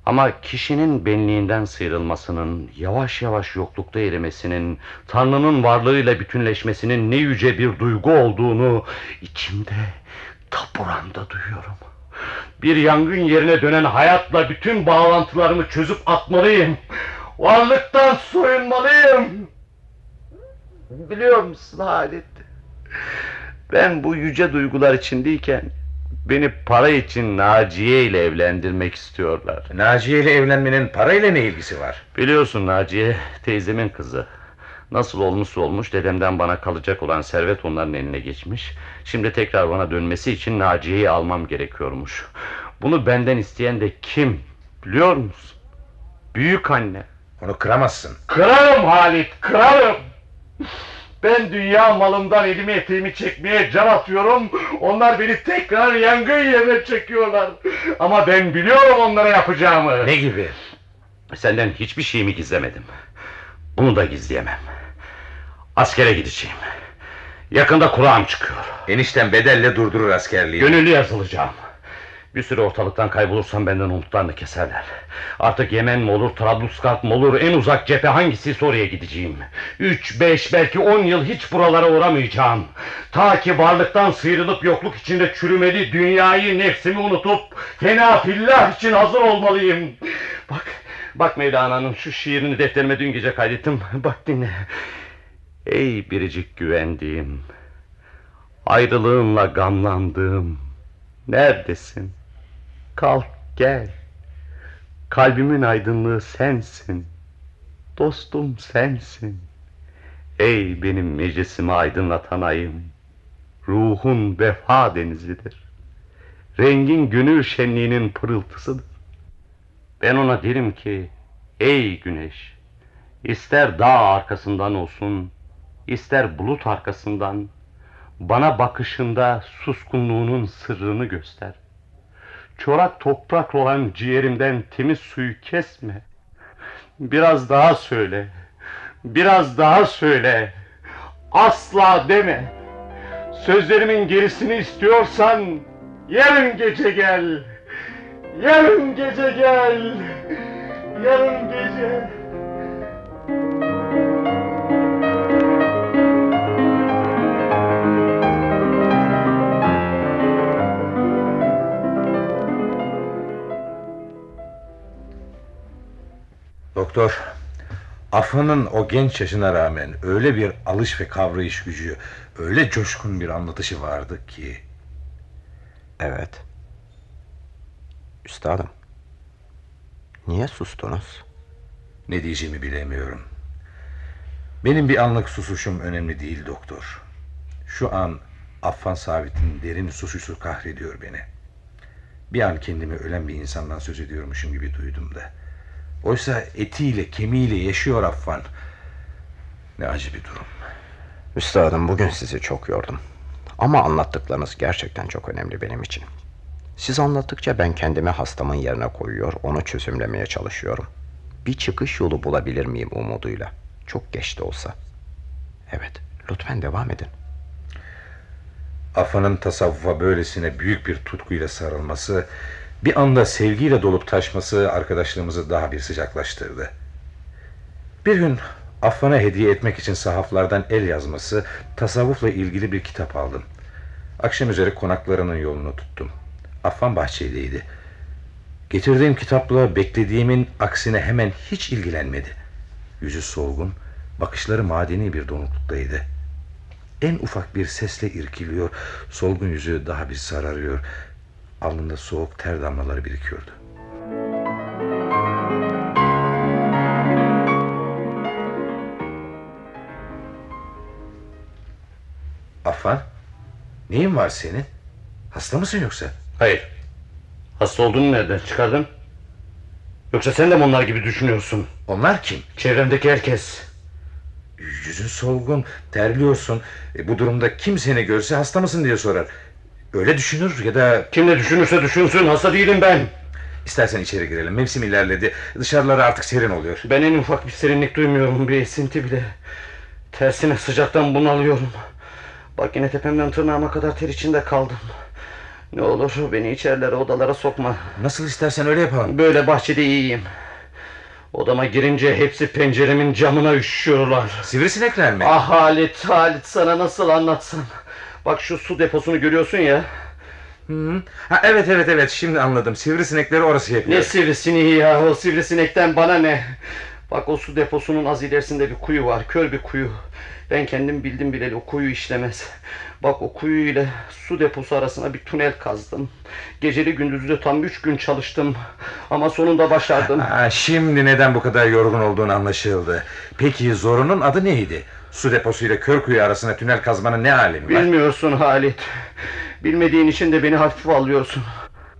Ama kişinin benliğinden sıyrılmasının, yavaş yavaş yoklukta erimesinin, Tanrı'nın varlığıyla bütünleşmesinin ne yüce bir duygu olduğunu içimde, taburamda duyuyorum. Bir yangın yerine dönen hayatla bütün bağlantılarımı çözüp atmalıyım. Varlıktan soyunmalıyım. Biliyor musun Halit? Ben bu yüce duygular içindeyken beni para için Naciye ile evlendirmek istiyorlar. Naciye ile evlenmenin parayla ne ilgisi var? Biliyorsun Naciye teyzemin kızı. Nasıl olmuş olmuş dedemden bana kalacak olan servet onların eline geçmiş. Şimdi tekrar bana dönmesi için Naciye'yi almam gerekiyormuş. Bunu benden isteyen de kim biliyor musun? Büyük anne. Onu kıramazsın. Kırarım Halit, kırarım. Ben dünya malımdan elimi eteğimi çekmeye can atıyorum. Onlar beni tekrar yangın yerine çekiyorlar. Ama ben biliyorum onlara yapacağımı. Ne gibi? Senden hiçbir şeyimi gizlemedim. Bunu da gizleyemem. Askere gideceğim. Yakında kulağım çıkıyor. Enişten bedelle durdurur askerliği. Gönüllü yazılacağım. Bir süre ortalıktan kaybolursam benden umutlarını keserler. Artık Yemen mi olur, Trablusgarp mı olur, en uzak cephe hangisi oraya gideceğim. Üç, beş, belki on yıl hiç buralara uğramayacağım. Ta ki varlıktan sıyrılıp yokluk içinde çürümeli dünyayı, nefsimi unutup fena fillah için hazır olmalıyım. Bak, bak Mevlana'nın şu şiirini defterime dün gece kaydettim. Bak dinle. Ey biricik güvendiğim, ayrılığınla gamlandığım, neredesin? Kalk gel. Kalbimin aydınlığı sensin. Dostum sensin. Ey benim meclisimi aydınlatan ayım. Ruhun vefa denizidir. Rengin gönül şenliğinin pırıltısıdır. Ben ona derim ki, ey güneş, ister dağ arkasından olsun, ister bulut arkasından, bana bakışında suskunluğunun sırrını göster. Çorak toprak olan ciğerimden temiz suyu kesme. Biraz daha söyle. Biraz daha söyle. Asla deme. Sözlerimin gerisini istiyorsan yarın gece gel. Yarın gece gel. Yarın gece. Doktor, Afa'nın o genç yaşına rağmen öyle bir alış ve kavrayış gücü, öyle coşkun bir anlatışı vardı ki... Evet. Üstadım. Niye sustunuz? Ne diyeceğimi bilemiyorum. Benim bir anlık susuşum önemli değil doktor. Şu an Affan Sabit'in derin susuşu kahrediyor beni. Bir an kendimi ölen bir insandan söz ediyormuşum gibi duydum da. Oysa etiyle kemiğiyle yaşıyor Affan. Ne acı bir durum. Üstadım bugün sizi çok yordum. Ama anlattıklarınız gerçekten çok önemli benim için. Siz anlattıkça ben kendimi hastamın yerine koyuyor, onu çözümlemeye çalışıyorum. Bir çıkış yolu bulabilir miyim umuduyla? Çok geç de olsa. Evet, lütfen devam edin. Afa'nın tasavvufa böylesine büyük bir tutkuyla sarılması, bir anda sevgiyle dolup taşması arkadaşlığımızı daha bir sıcaklaştırdı. Bir gün Affan'a hediye etmek için sahaflardan el yazması, tasavvufla ilgili bir kitap aldım. Akşam üzeri konaklarının yolunu tuttum. Affan bahçedeydi. Getirdiğim kitapla beklediğimin aksine hemen hiç ilgilenmedi. Yüzü solgun, bakışları madeni bir donukluktaydı. En ufak bir sesle irkiliyor, solgun yüzü daha bir sararıyor. Alnında soğuk ter damlaları birikiyordu. Affan, neyin var senin? Hasta mısın yoksa? Hayır. Hasta olduğunu nereden çıkardın? Yoksa sen de mi onlar gibi düşünüyorsun? Onlar kim? Çevremdeki herkes. Yüzün solgun, terliyorsun. E, bu durumda kim seni görse hasta mısın diye sorar. Öyle düşünür ya da... Kim ne düşünürse düşünsün hasta değilim ben. İstersen içeri girelim. Mevsim ilerledi. Dışarıları artık serin oluyor. Ben en ufak bir serinlik duymuyorum. Bir esinti bile. Tersine sıcaktan bunalıyorum. Bak yine tepemden tırnağıma kadar ter içinde kaldım. Ne olur beni içerilere odalara sokma. Nasıl istersen öyle yapalım. Böyle bahçede iyiyim. Odama girince hepsi penceremin camına üşüyorlar. Sivrisinekler mi? Ah Halit, Halit sana nasıl anlatsam. Bak şu su deposunu görüyorsun ya. Hı. Ha, evet evet evet şimdi anladım. Sivrisinekleri orası yapıyor. Ne sivrisineği ya o sivrisinekten bana ne? Bak o su deposunun az ilerisinde bir kuyu var. Kör bir kuyu. Ben kendim bildim bileli o kuyu işlemez. Bak o kuyu ile su deposu arasına bir tünel kazdım. Geceli gündüzlü tam üç gün çalıştım. Ama sonunda başardım. Ha, şimdi neden bu kadar yorgun olduğunu anlaşıldı. Peki zorunun adı neydi? Su deposu ile kör kuyu arasına tünel kazmanın ne alemi var? Bilmiyorsun Halit. Bilmediğin için de beni hafife alıyorsun.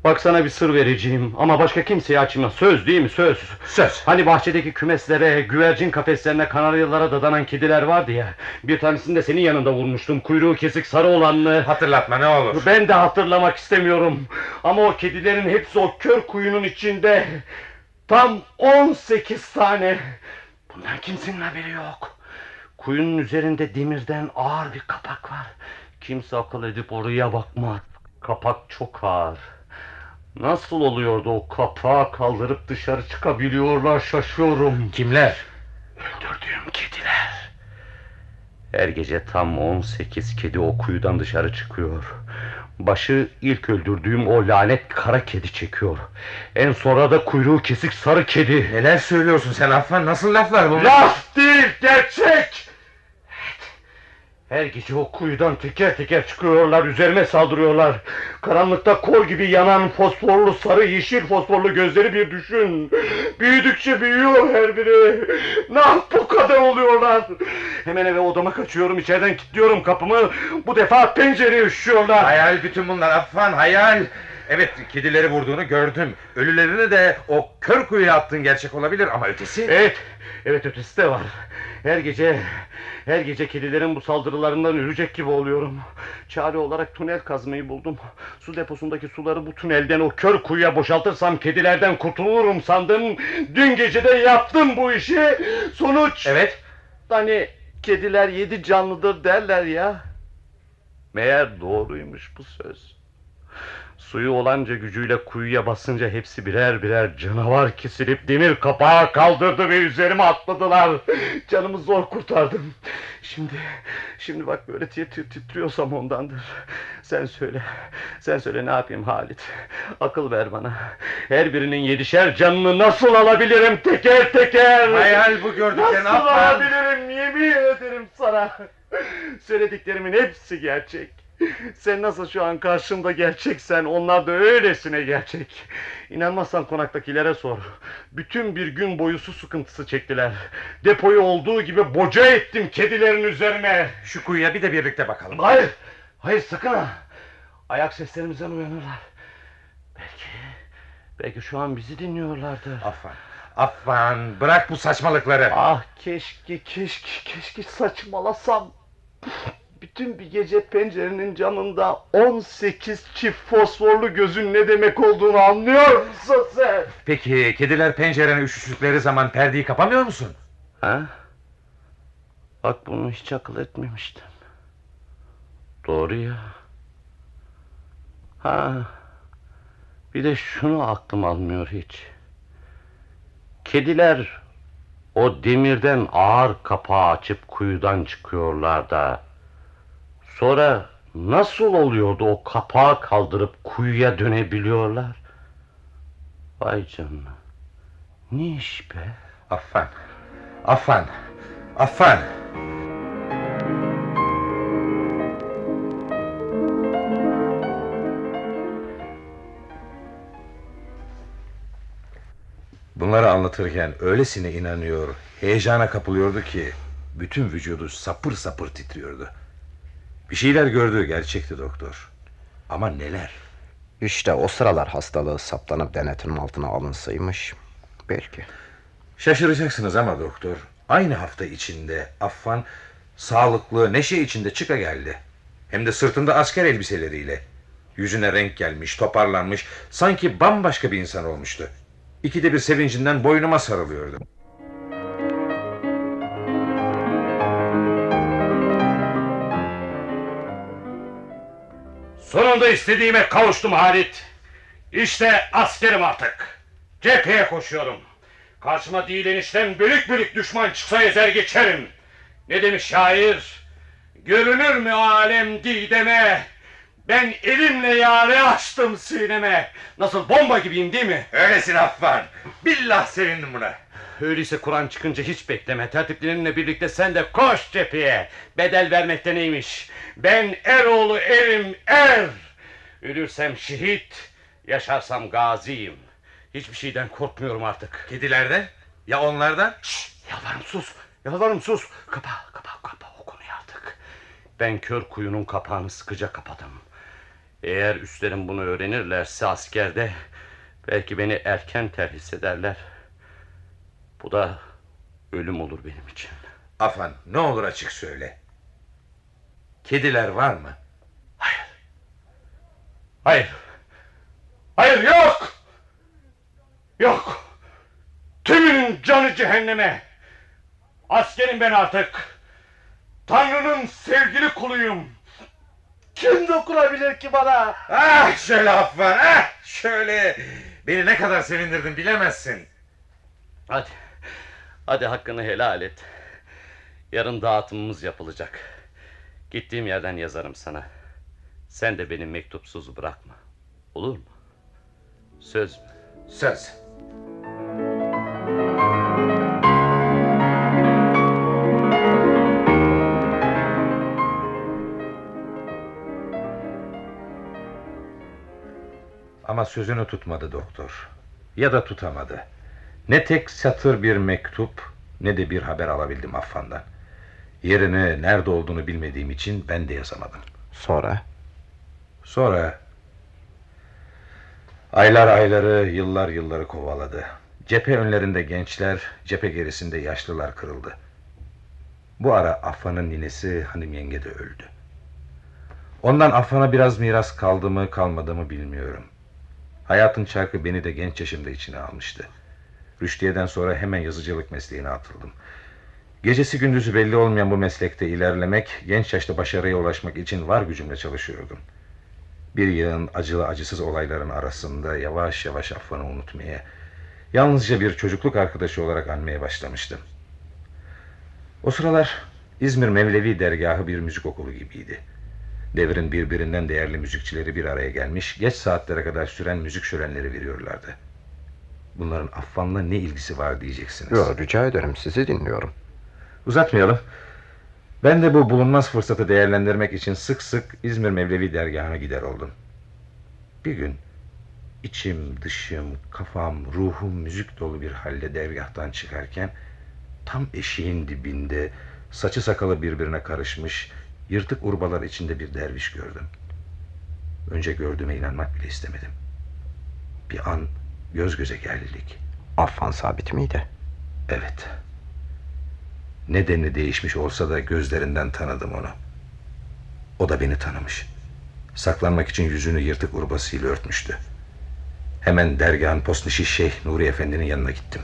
Bak sana bir sır vereceğim ama başka kimseye açma. Söz değil mi söz? Söz. Hani bahçedeki kümeslere, güvercin kafeslerine, kanaryalara dadanan kediler vardı ya. Bir tanesini de senin yanında vurmuştum. Kuyruğu kesik sarı olanlı. Hatırlatma ne olur. Ben de hatırlamak istemiyorum. Ama o kedilerin hepsi o kör kuyunun içinde. Tam 18 tane. Bundan kimsenin haberi yok. Kuyunun üzerinde demirden ağır bir kapak var. Kimse akıl edip oraya bakmaz. Kapak çok ağır. Nasıl oluyordu o kapağı kaldırıp dışarı çıkabiliyorlar şaşıyorum. Kimler? Öldürdüğüm kediler. Her gece tam 18 kedi o kuyudan dışarı çıkıyor. Başı ilk öldürdüğüm o lanet kara kedi çekiyor. En sonra da kuyruğu kesik sarı kedi. Neler söylüyorsun sen Affan? Nasıl laflar bunlar? Laf değil gerçek. Her gece o kuyudan teker teker çıkıyorlar üzerime saldırıyorlar. Karanlıkta kor gibi yanan fosforlu sarı yeşil fosforlu gözleri bir düşün. Büyüdükçe büyüyor her biri. Nah bu kadar oluyorlar. Hemen eve odama kaçıyorum içeriden kilitliyorum kapımı. Bu defa pencereye üşüyorlar. Hayal bütün bunlar Affan hayal. Evet kedileri vurduğunu gördüm. Ölülerini de o kör kuyuya attığın gerçek olabilir ama ötesi... Evet, evet ötesi de var. Her gece, her gece kedilerin bu saldırılarından ölecek gibi oluyorum. Çare olarak tünel kazmayı buldum. Su deposundaki suları bu tünelden o kör kuyuya boşaltırsam kedilerden kurtulurum sandım. Dün gece de yaptım bu işi. Sonuç... Evet. Hani kediler yedi canlıdır derler ya. Meğer doğruymuş bu söz. Suyu olanca gücüyle kuyuya basınca hepsi birer birer canavar kesilip demir kapağı kaldırdı ve üzerime atladılar. Canımı zor kurtardım. Şimdi, şimdi bak böyle tir titriyorsam ondandır. Sen söyle, sen söyle ne yapayım Halit? Akıl ver bana. Her birinin yedişer canını nasıl alabilirim teker teker? Hayal bu gördüklerin Nasıl alabilirim yemin ederim sana. Söylediklerimin hepsi gerçek. <laughs> Sen nasıl şu an karşımda gerçeksen onlar da öylesine gerçek. İnanmazsan konaktakilere sor. Bütün bir gün boyu su sıkıntısı çektiler. Depoyu olduğu gibi boca ettim kedilerin üzerine. Şu kuyuya bir de birlikte bakalım. Hayır, hayır sakın ha. Ayak seslerimizden uyanırlar. Belki, belki şu an bizi dinliyorlardır. Affan. Affan bırak bu saçmalıkları. Ah keşke keşke keşke saçmalasam. Bütün bir gece pencerenin camında 18 çift fosforlu gözün ne demek olduğunu anlıyor musun sen? Peki kediler pencerene üşüştükleri zaman perdeyi kapamıyor musun? Ha? Bak bunu hiç akıl etmemiştim. Doğru ya. Ha. Bir de şunu aklım almıyor hiç. Kediler o demirden ağır kapağı açıp kuyudan çıkıyorlar da sonra nasıl oluyordu o kapağı kaldırıp kuyuya dönebiliyorlar? Vay canına. Ne iş be? Affan. Affan. Affan. Bunları anlatırken öylesine inanıyor, heyecana kapılıyordu ki bütün vücudu sapır sapır titriyordu. Bir şeyler gördüğü gerçekti doktor. Ama neler? İşte o sıralar hastalığı saptanıp denetim altına alınsaymış. Belki. Şaşıracaksınız ama doktor, aynı hafta içinde Affan sağlıklı, neşe içinde çıka geldi. Hem de sırtında asker elbiseleriyle. Yüzüne renk gelmiş, toparlanmış, sanki bambaşka bir insan olmuştu. İkide bir sevincinden boynuma sarılıyordu. Sonunda istediğime kavuştum Halit. İşte askerim artık. Cepheye koşuyorum. Karşıma değil enişten bölük bölük düşman çıksa ezer geçerim. Ne demiş şair? Görünür mü alem dideme? Ben elimle yare açtım sineme. Nasıl bomba gibiyim değil mi? Öylesin Affan. Billah sevindim buna. Öyleyse Kur'an çıkınca hiç bekleme. Tertiplerinle birlikte sen de koş cepheye. Bedel vermekte neymiş? Ben eroğlu erim er. Ölürsem şehit, yaşarsam gaziyim. Hiçbir şeyden korkmuyorum artık. Kedilerden? Ya onlardan? Şşt, yalvarırım sus. Yalvarırım sus. Kapa, kapa, kapa o konuyu artık. Ben kör kuyunun kapağını sıkıca kapadım. Eğer üstlerim bunu öğrenirlerse askerde... ...belki beni erken terhis ederler. Bu da ölüm olur benim için. Afan ne olur açık söyle. Kediler var mı? Hayır. Hayır yok. Yok. Tümünün canı cehenneme. Askerim ben artık. Tanrı'nın sevgili kuluyum. Kim dokunabilir ki bana? Ah şöyle Affan ah şöyle. Beni ne kadar sevindirdin bilemezsin. Hadi. Hadi hakkını helal et. Yarın dağıtımımız yapılacak. Gittiğim yerden yazarım sana. Sen de beni mektupsuz bırakma. Olur mu? Söz mü? Söz. Ama sözünü tutmadı doktor. Ya da tutamadı. Ne tek satır bir mektup ne de bir haber alabildim Affan'dan. Yerini nerede olduğunu bilmediğim için ben de yazamadım. Sonra? Sonra aylar ayları, yıllar yılları kovaladı. Cephe önlerinde gençler, cephe gerisinde yaşlılar kırıldı. Bu ara Affan'ın ninesi hanım yenge de öldü. Ondan Affan'a biraz miras kaldı mı kalmadı mı bilmiyorum. Hayatın çarkı beni de genç yaşımda içine almıştı. Rüştiye'den sonra hemen yazıcılık mesleğine atıldım. Gecesi gündüzü belli olmayan bu meslekte ilerlemek, genç yaşta başarıya ulaşmak için var gücümle çalışıyordum. Bir yığın acılı acısız olayların arasında yavaş yavaş Affan'ı unutmaya, yalnızca bir çocukluk arkadaşı olarak anmaya başlamıştım. O sıralar İzmir Mevlevi dergahı bir müzik okulu gibiydi. Devrin birbirinden değerli müzikçileri bir araya gelmiş, geç saatlere kadar süren müzik şölenleri veriyorlardı. Bunların Affan'la ne ilgisi var diyeceksiniz. Yok rica ederim sizi dinliyorum. Uzatmayalım. Ben de bu bulunmaz fırsatı değerlendirmek için sık sık İzmir Mevlevi dergahına gider oldum. Bir gün içim, dışım, kafam, ruhum müzik dolu bir halde dergahtan çıkarken tam eşiğin dibinde saçı sakalı birbirine karışmış yırtık urbalar içinde bir derviş gördüm. Önce gördüğüme inanmak bile istemedim. Bir an göz göze geldik. Affan sabit miydi? Evet. Nedeni değişmiş olsa da gözlerinden tanıdım onu. O da beni tanımış. Saklanmak için yüzünü yırtık urbasıyla örtmüştü. Hemen dergahın postnişi Şeyh Nuri Efendi'nin yanına gittim.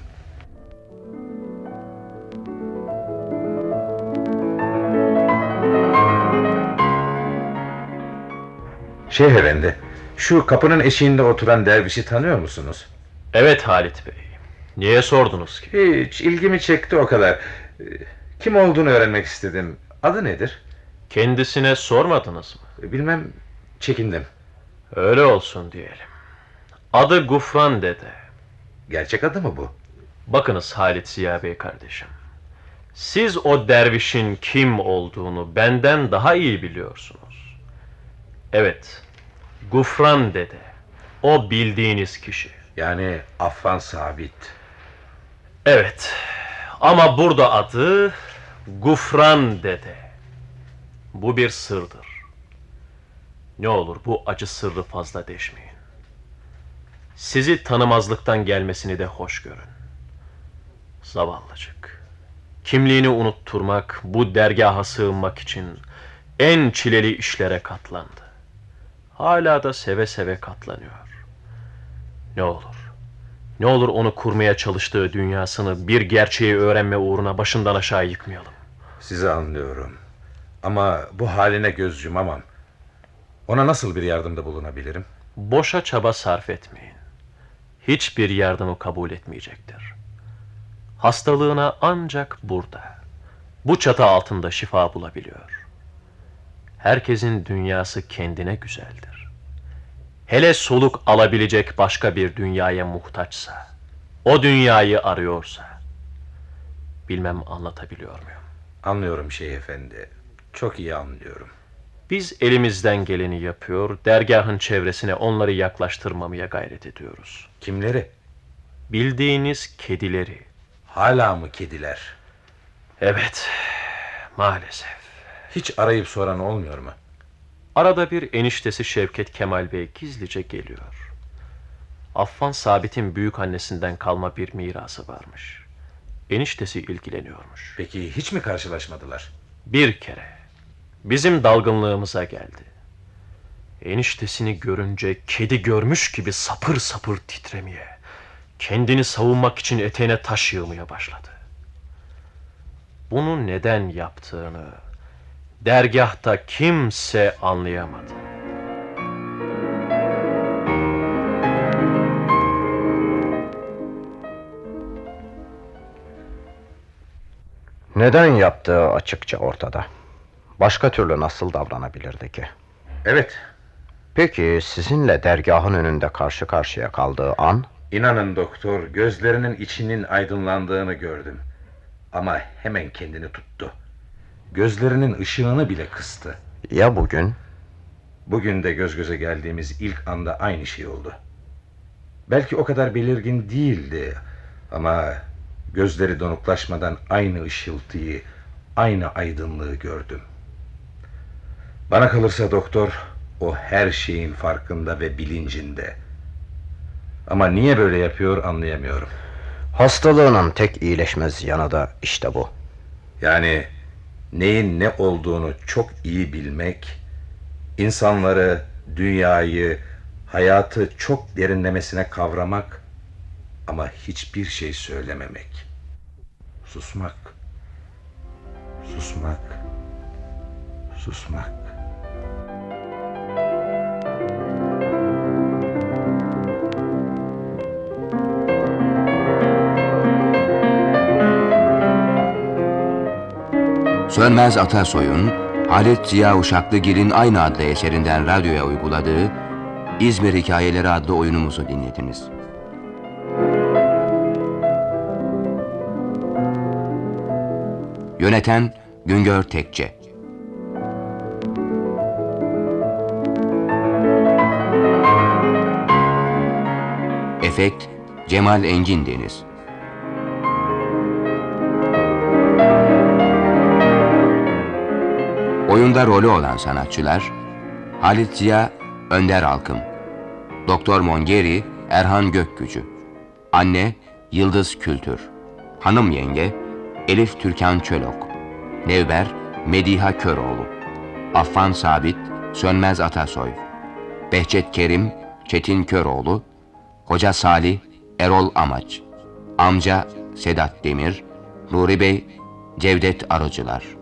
Şeyh Efendi, şu kapının eşiğinde oturan dervişi tanıyor musunuz? Evet Halit Bey. Niye sordunuz ki? Hiç ilgimi çekti o kadar. Ee, Kim olduğunu öğrenmek istedim. Adı nedir? Kendisine sormadınız mı? Bilmem, çekindim. Öyle olsun diyelim. Adı Gufran Dede. Gerçek adı mı bu? Bakınız Halit Ziya Bey kardeşim. Siz o dervişin kim olduğunu benden daha iyi biliyorsunuz. Evet, Gufran Dede. O bildiğiniz kişi. Yani Affan Sabit. Evet, ama burada adı Gufran Dede. Bu bir sırdır. Ne olur bu acı sırrı fazla deşmeyin. Sizi tanımazlıktan gelmesini de hoş görün. Zavallıcık. Kimliğini unutturmak, bu dergaha sığınmak için en çileli işlere katlandı. Hala da seve seve katlanıyor. Ne olur, ne olur onu kurmaya çalıştığı dünyasını bir gerçeği öğrenme uğruna başından aşağı yıkmayalım. Sizi anlıyorum. Ama bu haline göz yumamam. Ona nasıl bir yardımda bulunabilirim? Boşa çaba sarf etmeyin. Hiçbir yardımı kabul etmeyecektir. Hastalığına ancak burada, bu çatı altında şifa bulabiliyor. Herkesin dünyası kendine güzeldir. Hele soluk alabilecek başka bir dünyaya muhtaçsa, o dünyayı arıyorsa, bilmem anlatabiliyor muyum? Anlıyorum şey efendi. Çok iyi anlıyorum. Biz elimizden geleni yapıyor, dergahın çevresine onları yaklaştırmamaya gayret ediyoruz. Kimleri? Bildiğiniz kedileri. Hala mı kediler? Evet, maalesef. Hiç arayıp soran olmuyor mu? Arada bir eniştesi Şevket Kemal Bey gizlice geliyor. Affan Sabit'in büyük annesinden kalma bir mirası varmış. Eniştesi ilgileniyormuş. Peki hiç mi karşılaşmadılar? Bir kere bizim dalgınlığımıza geldi. Eniştesini görünce kedi görmüş gibi sapır sapır titremeye, kendini savunmak için eteğine taş yığmaya başladı. Bunu neden yaptığını dergahta kimse anlayamadı. Neden yaptığı açıkça ortada. Başka türlü nasıl davranabilirdi ki? Evet. Peki sizinle dergahın önünde karşı karşıya kaldığı an? İnanın doktor, gözlerinin içinin aydınlandığını gördüm. Ama hemen kendini tuttu. Gözlerinin ışığını bile kıstı. Ya bugün? Bugün de göz göze geldiğimiz ilk anda aynı şey oldu. Belki o kadar belirgin değildi ama gözleri donuklaşmadan aynı ışıltıyı, aynı aydınlığı gördüm. Bana kalırsa doktor, o her şeyin farkında ve bilincinde. Ama niye böyle yapıyor anlayamıyorum. Hastalığının tek iyileşmez yanı da işte bu. Yani neyin ne olduğunu çok iyi bilmek, insanları, dünyayı, hayatı çok derinlemesine kavramak ama hiçbir şey söylememek. Susmak. Susmak. Susmak. Sönmez Atasoy'un Halit Ziya Uşaklıgil'in aynı adlı eserinden radyoya uyguladığı İzmir Hikayeleri adlı oyunumuzu dinlediniz. Yöneten Güngör Tekçe Efekt Cemal Engin Deniz Oyunda rolü olan sanatçılar Halit Ziya Önder Alkım Doktor Mongeri Erhan Gökgücü Anne Yıldız Kültür Hanım Yenge Elif Türkan Çölok Nevber Mediha Köroğlu Affan Sabit Sönmez Atasoy Behçet Kerim Çetin Köroğlu Hoca Salih Erol Amaç Amca Sedat Demir Nuri Bey Cevdet Arıcılar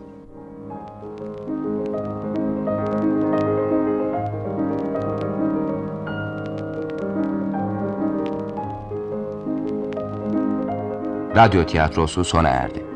Radyo tiyatrosu sona erdi.